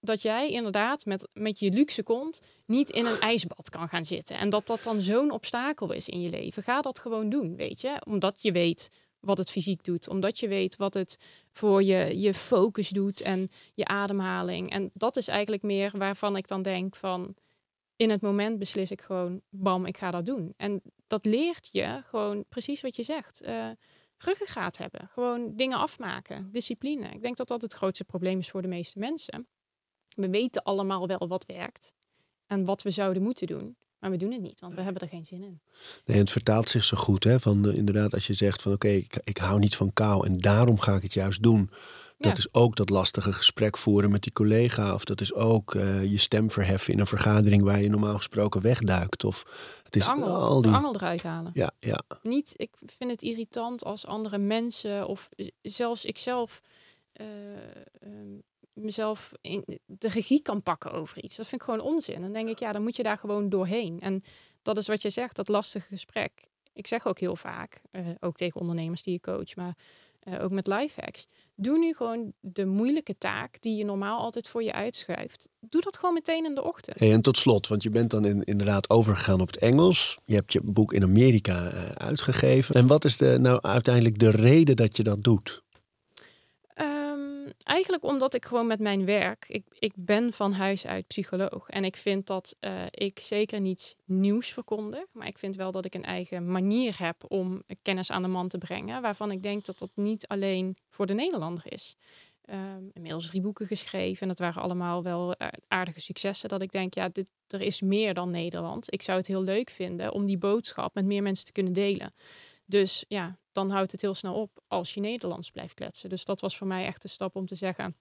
dat jij inderdaad met, met je luxe kont niet in een ijsbad kan gaan zitten. En dat dat dan zo'n obstakel is in je leven. Ga dat gewoon doen, weet je. Omdat je weet wat het fysiek doet. Omdat je weet wat het voor je, je focus doet en je ademhaling. En dat is eigenlijk meer waarvan ik dan denk van... in het moment beslis ik gewoon, bam, ik ga dat doen. En dat leert je gewoon precies wat je zegt. Uh, ruggengraat hebben. Gewoon dingen afmaken. Discipline. Ik denk dat dat het grootste probleem is voor de meeste mensen. We weten allemaal wel wat werkt en wat we zouden moeten doen. Maar we doen het niet, want we hebben er geen zin in. Nee, het vertaalt zich zo goed. Hè? Van, uh, inderdaad, als je zegt van oké, ik, ik, hou niet van kou en daarom ga ik het juist doen. Dat is ook dat lastige gesprek voeren met die collega. Of dat is ook uh, je stem verheffen in een vergadering waar je normaal gesproken wegduikt. Of het is de angel, al die... de angel eruit halen. Ja, ja. Niet, ik vind het irritant als andere mensen of zelfs ikzelf uh, mezelf in de regie kan pakken over iets. Dat vind ik gewoon onzin. Dan denk ik, ja, dan moet je daar gewoon doorheen. En dat is wat je zegt, dat lastige gesprek. Ik zeg ook heel vaak, uh, ook tegen ondernemers die je coach, maar uh, ook met lifehacks. Doe nu gewoon de moeilijke taak die je normaal altijd voor je uitschuift. Doe dat gewoon meteen in de ochtend. En tot slot, want je bent dan in, inderdaad overgegaan op het Engels. Je hebt je boek in Amerika uh, uitgegeven. En wat is de, nou uiteindelijk de reden dat je dat doet? Eigenlijk omdat ik gewoon met mijn werk, ik, ik ben van huis uit psycholoog. En ik vind dat uh, ik zeker niets nieuws verkondig. Maar ik vind wel dat ik een eigen manier heb om kennis aan de man te brengen. Waarvan ik denk dat dat niet alleen voor de Nederlander is. Um, inmiddels drie boeken geschreven. En dat waren allemaal wel aardige successen. Dat ik denk, ja, dit, er is meer dan Nederland. Ik zou het heel leuk vinden om die boodschap met meer mensen te kunnen delen. Dus ja, dan houdt het heel snel op als je Nederlands blijft kletsen. Dus dat was voor mij echt de stap om te zeggen: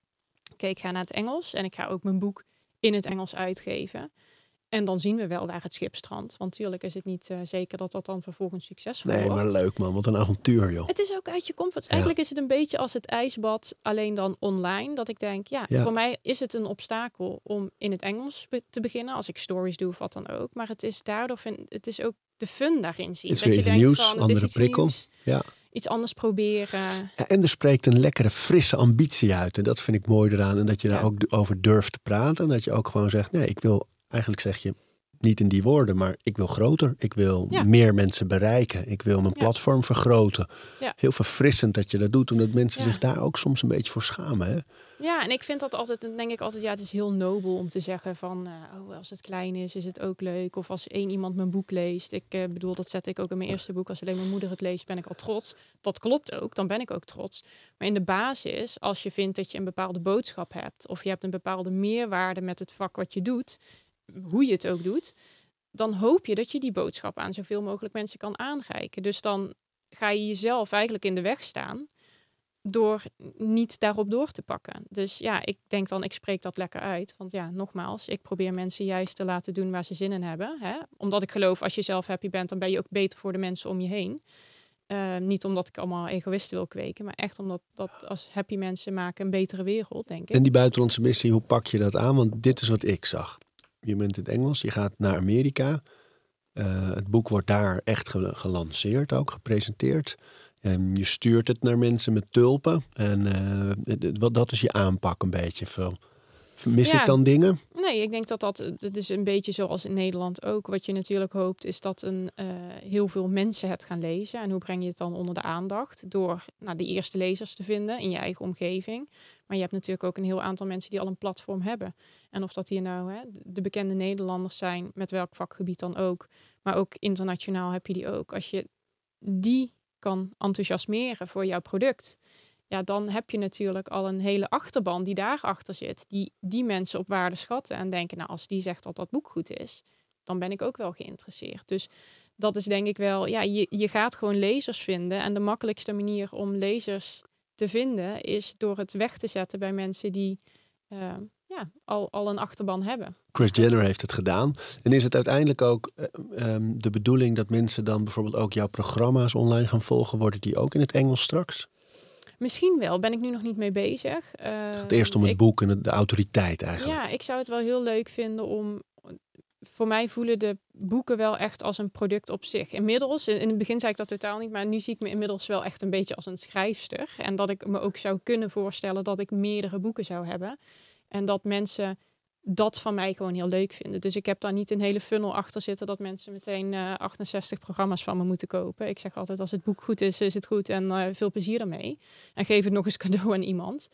oké, ik ga naar het Engels en ik ga ook mijn boek in het Engels uitgeven. En dan zien we wel waar het schip strandt. Want natuurlijk is het niet uh, zeker dat dat dan vervolgens succesvol nee, wordt. Nee, maar leuk man. Wat een avontuur joh. Het is ook uit je comfort. Ja. Eigenlijk is het een beetje als het ijsbad, alleen dan online. Dat ik denk, ja, ja, voor mij is het een obstakel om in het Engels te beginnen. Als ik stories doe of wat dan ook. Maar het is daardoor, vind, het is ook de fun daarin zien. Is dat je iets nieuws, van, andere prikkel. Nieuws, ja. Iets anders proberen. Ja, en er spreekt een lekkere, frisse ambitie uit. En dat vind ik mooi eraan. En dat je daar ook over durft te praten. En dat je ook gewoon zegt, nee, ik wil, eigenlijk zeg je, niet in die woorden, maar ik wil groter. Ik wil ja. meer mensen bereiken. Ik wil mijn platform vergroten. Heel verfrissend dat je dat doet, omdat mensen zich daar ook soms een beetje voor schamen. Hè? Ja, en ik vind dat altijd, dan denk ik altijd, ja, het is heel nobel om te zeggen van, uh, oh, als het klein is, is het ook leuk. Of als één iemand mijn boek leest. Ik uh, bedoel, dat zet ik ook in mijn eerste boek. Als alleen mijn moeder het leest, ben ik al trots. Dat klopt ook, dan ben ik ook trots. Maar in de basis, als je vindt dat je een bepaalde boodschap hebt, of je hebt een bepaalde meerwaarde met het vak wat je doet, hoe je het ook doet, dan hoop je dat je die boodschap aan zoveel mogelijk mensen kan aanreiken. Dus dan ga je jezelf eigenlijk in de weg staan door niet daarop door te pakken. Dus ja, ik denk dan, ik spreek dat lekker uit. Want ja, nogmaals, ik probeer mensen juist te laten doen waar ze zin in hebben. Hè? Omdat ik geloof, als je zelf happy bent, dan ben je ook beter voor de mensen om je heen. Uh, niet omdat ik allemaal egoïsten wil kweken, maar echt omdat dat als happy mensen maken een betere wereld, denk ik. En die buitenlandse missie, hoe pak je dat aan? Want dit is wat ik zag. Je bent in het Engels, je gaat naar Amerika. Uh, het boek wordt daar echt gelanceerd, ook gepresenteerd. En je stuurt het naar mensen met tulpen. En wat dat is je aanpak een beetje. Veel. Mis ja. ik dan dingen? Nee, ik denk dat dat, het is een beetje zoals in Nederland ook. Wat je natuurlijk hoopt is dat een, uh, heel veel mensen het gaan lezen. En hoe breng je het dan onder de aandacht? Door nou, de eerste lezers te vinden in je eigen omgeving. Maar je hebt natuurlijk ook een heel aantal mensen die al een platform hebben. En of dat hier nou hè, de bekende Nederlanders zijn, met welk vakgebied dan ook. Maar ook internationaal heb je die ook. Als je die kan enthousiasmeren voor jouw product, ja, dan heb je natuurlijk al een hele achterban die daarachter zit, die die mensen op waarde schatten en denken, nou, als die zegt dat dat boek goed is, dan ben ik ook wel geïnteresseerd. Dus dat is denk ik wel, ja, je, je gaat gewoon lezers vinden en de makkelijkste manier om lezers te vinden is door het weg te zetten bij mensen die uh, ja, al, al een achterban hebben. Chris Jenner heeft het gedaan. En is het uiteindelijk ook uh, um, de bedoeling dat mensen dan bijvoorbeeld ook jouw programma's online gaan volgen? Worden die ook in het Engels straks? Misschien wel, ben ik nu nog niet mee bezig. Uh, het gaat eerst om het ik, boek en de autoriteit eigenlijk. Ja, ik zou het wel heel leuk vinden om voor mij voelen de boeken wel echt als een product op zich. Inmiddels, in het begin zei ik dat totaal niet, maar nu zie ik me inmiddels wel echt een beetje als een schrijfster. En dat ik me ook zou kunnen voorstellen dat ik meerdere boeken zou hebben. En dat mensen dat van mij gewoon heel leuk vinden. Dus ik heb daar niet een hele funnel achter zitten dat mensen meteen uh, 68 programma's van me moeten kopen. Ik zeg altijd, als het boek goed is, is het goed en uh, veel plezier ermee. En geef het nog eens cadeau aan iemand.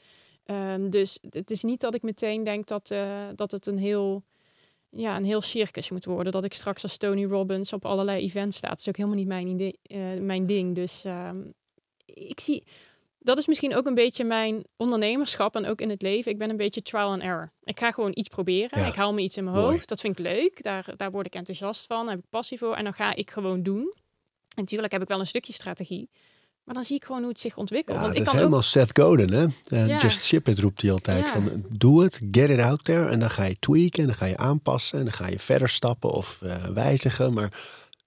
Um, dus het is niet dat ik meteen denk dat, uh, dat het een heel, ja, een heel circus moet worden. Dat ik straks als Tony Robbins op allerlei events sta. Dat is ook helemaal niet mijn, idee, mijn ding. Dus um, ik zie dat is misschien ook een beetje mijn ondernemerschap en ook in het leven. Ik ben een beetje trial and error. Ik ga gewoon iets proberen. Ja. Ik haal me iets in mijn Mooi. hoofd. Dat vind ik leuk. Daar, daar word ik enthousiast van. Daar heb ik passie voor. En dan ga ik gewoon doen. En natuurlijk heb ik wel een stukje strategie. Maar dan zie ik gewoon hoe het zich ontwikkelt. Ja, Want dat ik is kan helemaal ook... Seth Godin, hè? Uh, Ja. Just ship it roept hij altijd. Ja. Van, doe het, get it out there. En dan ga je tweaken en dan ga je aanpassen. En dan ga je verder stappen of uh, wijzigen. Maar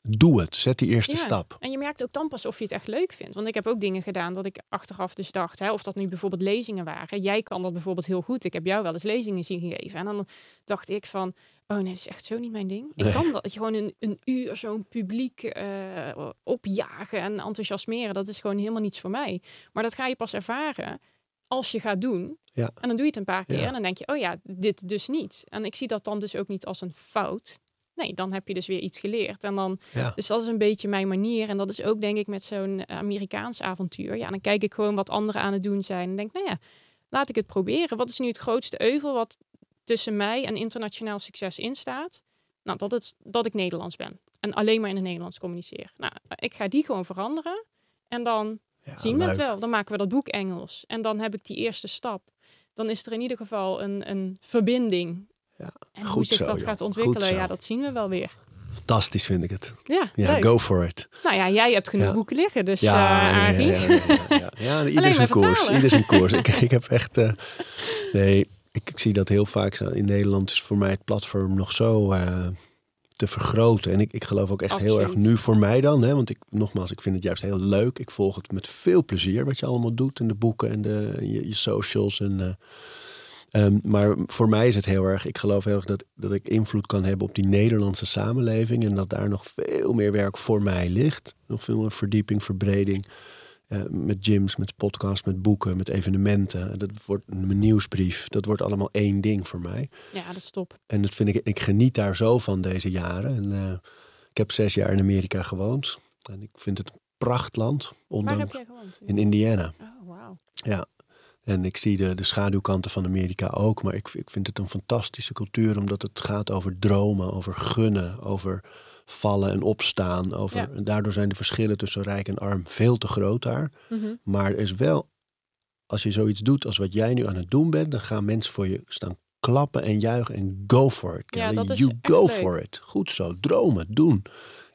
doe het. Zet die eerste Ja. stap. En je merkt ook dan pas of je het echt leuk vindt. Want ik heb ook dingen gedaan dat ik achteraf dus dacht, hè, of dat nu bijvoorbeeld lezingen waren. Jij kan dat bijvoorbeeld heel goed. Ik heb jou wel eens lezingen zien geven. En dan dacht ik van, oh nee, dat is echt zo niet mijn ding. Ik kan dat. Dat je gewoon een, een uur zo'n publiek eh, opjagen en enthousiasmeren. Dat is gewoon helemaal niets voor mij. Maar dat ga je pas ervaren als je gaat doen. Ja. En dan doe je het een paar keer Ja. en dan denk je, oh ja, dit dus niet. En ik zie dat dan dus ook niet als een fout. Nee, dan heb je dus weer iets geleerd. En dan Ja. dus dat is een beetje mijn manier. En dat is ook denk ik met zo'n Amerikaans avontuur. Ja, dan kijk ik gewoon wat anderen aan het doen zijn. En denk, nou ja, laat ik het proberen. Wat is nu het grootste euvel wat tussen mij en internationaal succes instaat? Nou, dat, het, dat ik Nederlands ben. En alleen maar in het Nederlands communiceer. Nou, ik ga die gewoon veranderen. En dan Ja, zien we het wel. Dan maken we dat boek Engels. En dan heb ik die eerste stap. Dan is er in ieder geval een, een verbinding. Ja, En hoe goed zich zo, dat joh. gaat ontwikkelen, ja, dat zien we wel weer. Fantastisch vind ik het. Ja, Ja, leuk. go for it. Nou ja, jij hebt genoeg Ja. boeken liggen, dus Ja, ja, ja, ieder zijn koers. Ieder zijn koers. Ik, ik heb echt... eh, nee, ik, ik zie dat heel vaak. zo. In Nederland is voor mij het platform nog zo eh, te vergroten. En ik, ik geloof ook echt heel erg nu voor mij dan. Hè, want ik, nogmaals, ik vind het juist heel leuk. Ik volg het met veel plezier wat je allemaal doet. in de boeken en de, je, je socials. En, eh, ehm, maar voor mij is het heel erg... Ik geloof heel erg dat, dat ik invloed kan hebben op die Nederlandse samenleving. En dat daar nog veel meer werk voor mij ligt. Nog veel meer verdieping, verbreding. Eh, met gyms, met podcasts, met boeken, met evenementen. Dat wordt een nieuwsbrief. Dat wordt allemaal één ding voor mij. ja, dat is top. En dat vind ik, ik geniet daar zo van deze jaren. En, eh, ik heb zes jaar in Amerika gewoond. En ik vind het een prachtland. Waar heb jij gewoond? in Indiana. Oh, wauw. Ja. En ik zie de, de schaduwkanten van Amerika ook. Maar ik, ik vind het een fantastische cultuur. Omdat het gaat over dromen, over gunnen, over vallen en opstaan. Over, Ja. en daardoor zijn de verschillen tussen rijk en arm veel te groot daar. Mhm. Maar er is wel, als je zoiets doet als wat jij nu aan het doen bent, dan gaan mensen voor je staan klappen en juichen en go for it. Ja, Kelly. dat is you go leuk. for it. Goed zo, dromen, doen.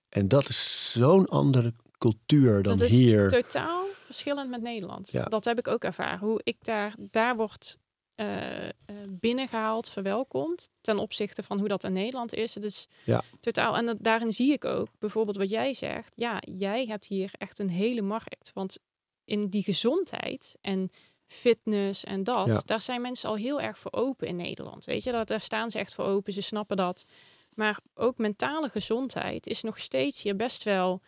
En dat is zo'n andere cultuur dan Dat is hier. totaal verschillend met Nederland. Ja. Dat heb ik ook ervaren. Hoe ik daar, daar wordt eh, eh, binnengehaald, verwelkomd. Ten opzichte van hoe dat in Nederland is. Is Ja. totaal. En dat, daarin zie ik ook bijvoorbeeld wat jij zegt. Ja, jij hebt hier echt een hele markt. Want in die gezondheid en fitness en dat, Ja. daar zijn mensen al heel erg voor open in Nederland. Weet je, dat, daar staan ze echt voor open. Ze snappen dat. Maar ook mentale gezondheid is nog steeds hier best wel.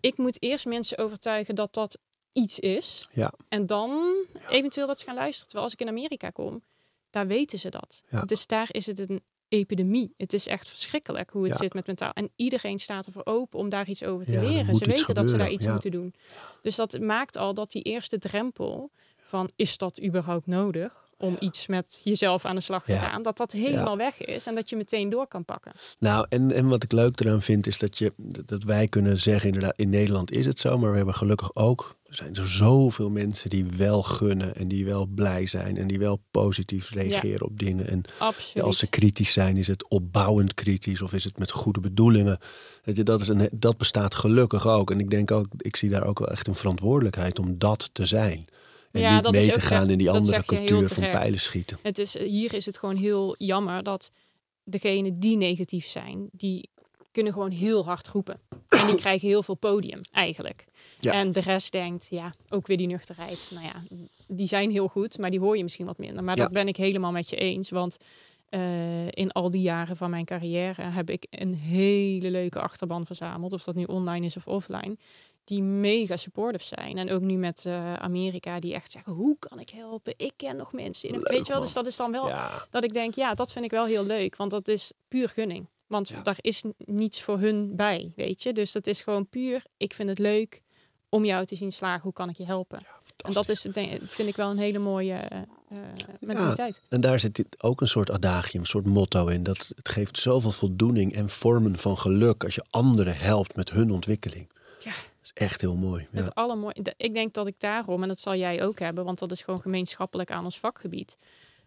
Ik moet eerst mensen overtuigen dat dat iets is. Ja. En dan eventueel dat ze gaan luisteren. Terwijl als ik in Amerika kom, daar weten ze dat. Ja. Dus daar is het een epidemie. Het is echt verschrikkelijk hoe het zit met mentaal. En iedereen staat ervoor open om daar iets over te er leren. Ze weten dat ze daar iets moeten doen. Dus dat maakt al dat die eerste drempel van is dat überhaupt nodig om iets met jezelf aan de slag te Ja. gaan, dat dat helemaal weg is en dat je meteen door kan pakken. Nou, en, en wat ik leuk eraan vind, is dat, je, dat wij kunnen zeggen, inderdaad, in Nederland is het zo, maar we hebben gelukkig ook, er zijn er zoveel mensen die wel gunnen en die wel blij zijn en die wel positief reageren op dingen. En Absoluut. Als ze kritisch zijn, is het opbouwend kritisch of is het met goede bedoelingen? Dat, is een, dat bestaat gelukkig ook. En ik denk ook, ik zie daar ook wel echt een verantwoordelijkheid om dat te zijn. En Ja, niet mee te gaan in die andere cultuur van pijlen schieten. Het is, hier is het gewoon heel jammer dat degenen die negatief zijn, die kunnen gewoon heel hard roepen. En die krijgen heel veel podium eigenlijk. Ja. En de rest denkt, ja, ook weer die nuchterheid. Nou ja, die zijn heel goed, maar die hoor je misschien wat minder. Maar Ja. dat ben ik helemaal met je eens. Want eh, in al die jaren van mijn carrière heb ik een hele leuke achterban verzameld. Of dat nu online is of offline. Die mega supportive zijn. En ook nu met uh, Amerika, die echt zeggen: hoe kan ik helpen? Ik ken nog mensen. In weet je wel, dus dat is dan wel Ja. dat ik denk: ja, dat vind ik wel heel leuk. Want dat is puur gunning. Want Ja. daar is niets voor hun bij, weet je. Dus dat is gewoon puur: ik vind het leuk om jou te zien slagen. Hoe kan ik je helpen? En dat is, vind ik wel een hele mooie eh, eh, mentaliteit. En daar zit ook een soort adagium, een soort motto in. Dat het geeft zoveel voldoening en vormen van geluk als je anderen helpt met hun ontwikkeling. Ja. Dat is echt heel mooi. Ja. Het allermooie. de- Ik denk dat ik daarom, en dat zal jij ook hebben, want dat is gewoon gemeenschappelijk aan ons vakgebied.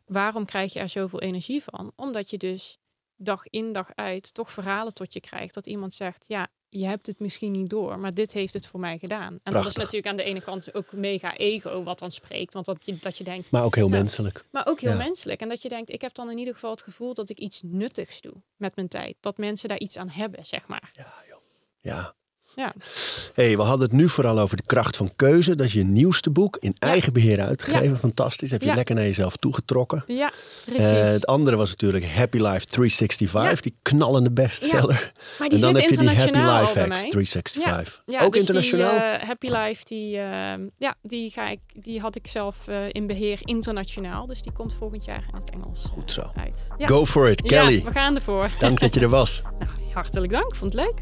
Waarom krijg je er zoveel energie van? Omdat je dus dag in dag uit toch verhalen tot je krijgt. Dat iemand zegt, ja, je hebt het misschien niet door, maar dit heeft het voor mij gedaan. En dat is natuurlijk aan de ene kant ook mega ego wat dan spreekt. Want dat je, dat je denkt, Maar ook heel menselijk. maar ook heel Ja. menselijk. En dat je denkt, ik heb dan in ieder geval het gevoel dat ik iets nuttigs doe met mijn tijd. Dat mensen daar iets aan hebben, zeg maar. Ja, joh. Ja. Ja, Hey, we hadden het nu vooral over de kracht van keuze. Dat is je nieuwste boek in eigen beheer uitgegeven. Fantastisch. Heb je lekker naar jezelf toegetrokken. ja precies. Eh, het andere was natuurlijk Happy Life 365, Ja. die knallende bestseller. maar die en dan zit heb je die Happy Life Hacks mij. 365. Ja, ook dus internationaal? Die, eh, Happy Life, die, eh, ja, die, ga ik, die had ik zelf in beheer internationaal. Dus die komt volgend jaar in het Engels Goed zo. uit. Go for it, Ja, Kelly. we gaan ervoor. Dank dat je er was. Nou, hartelijk dank, vond het leuk.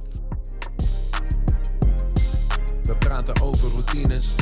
We praten over routines,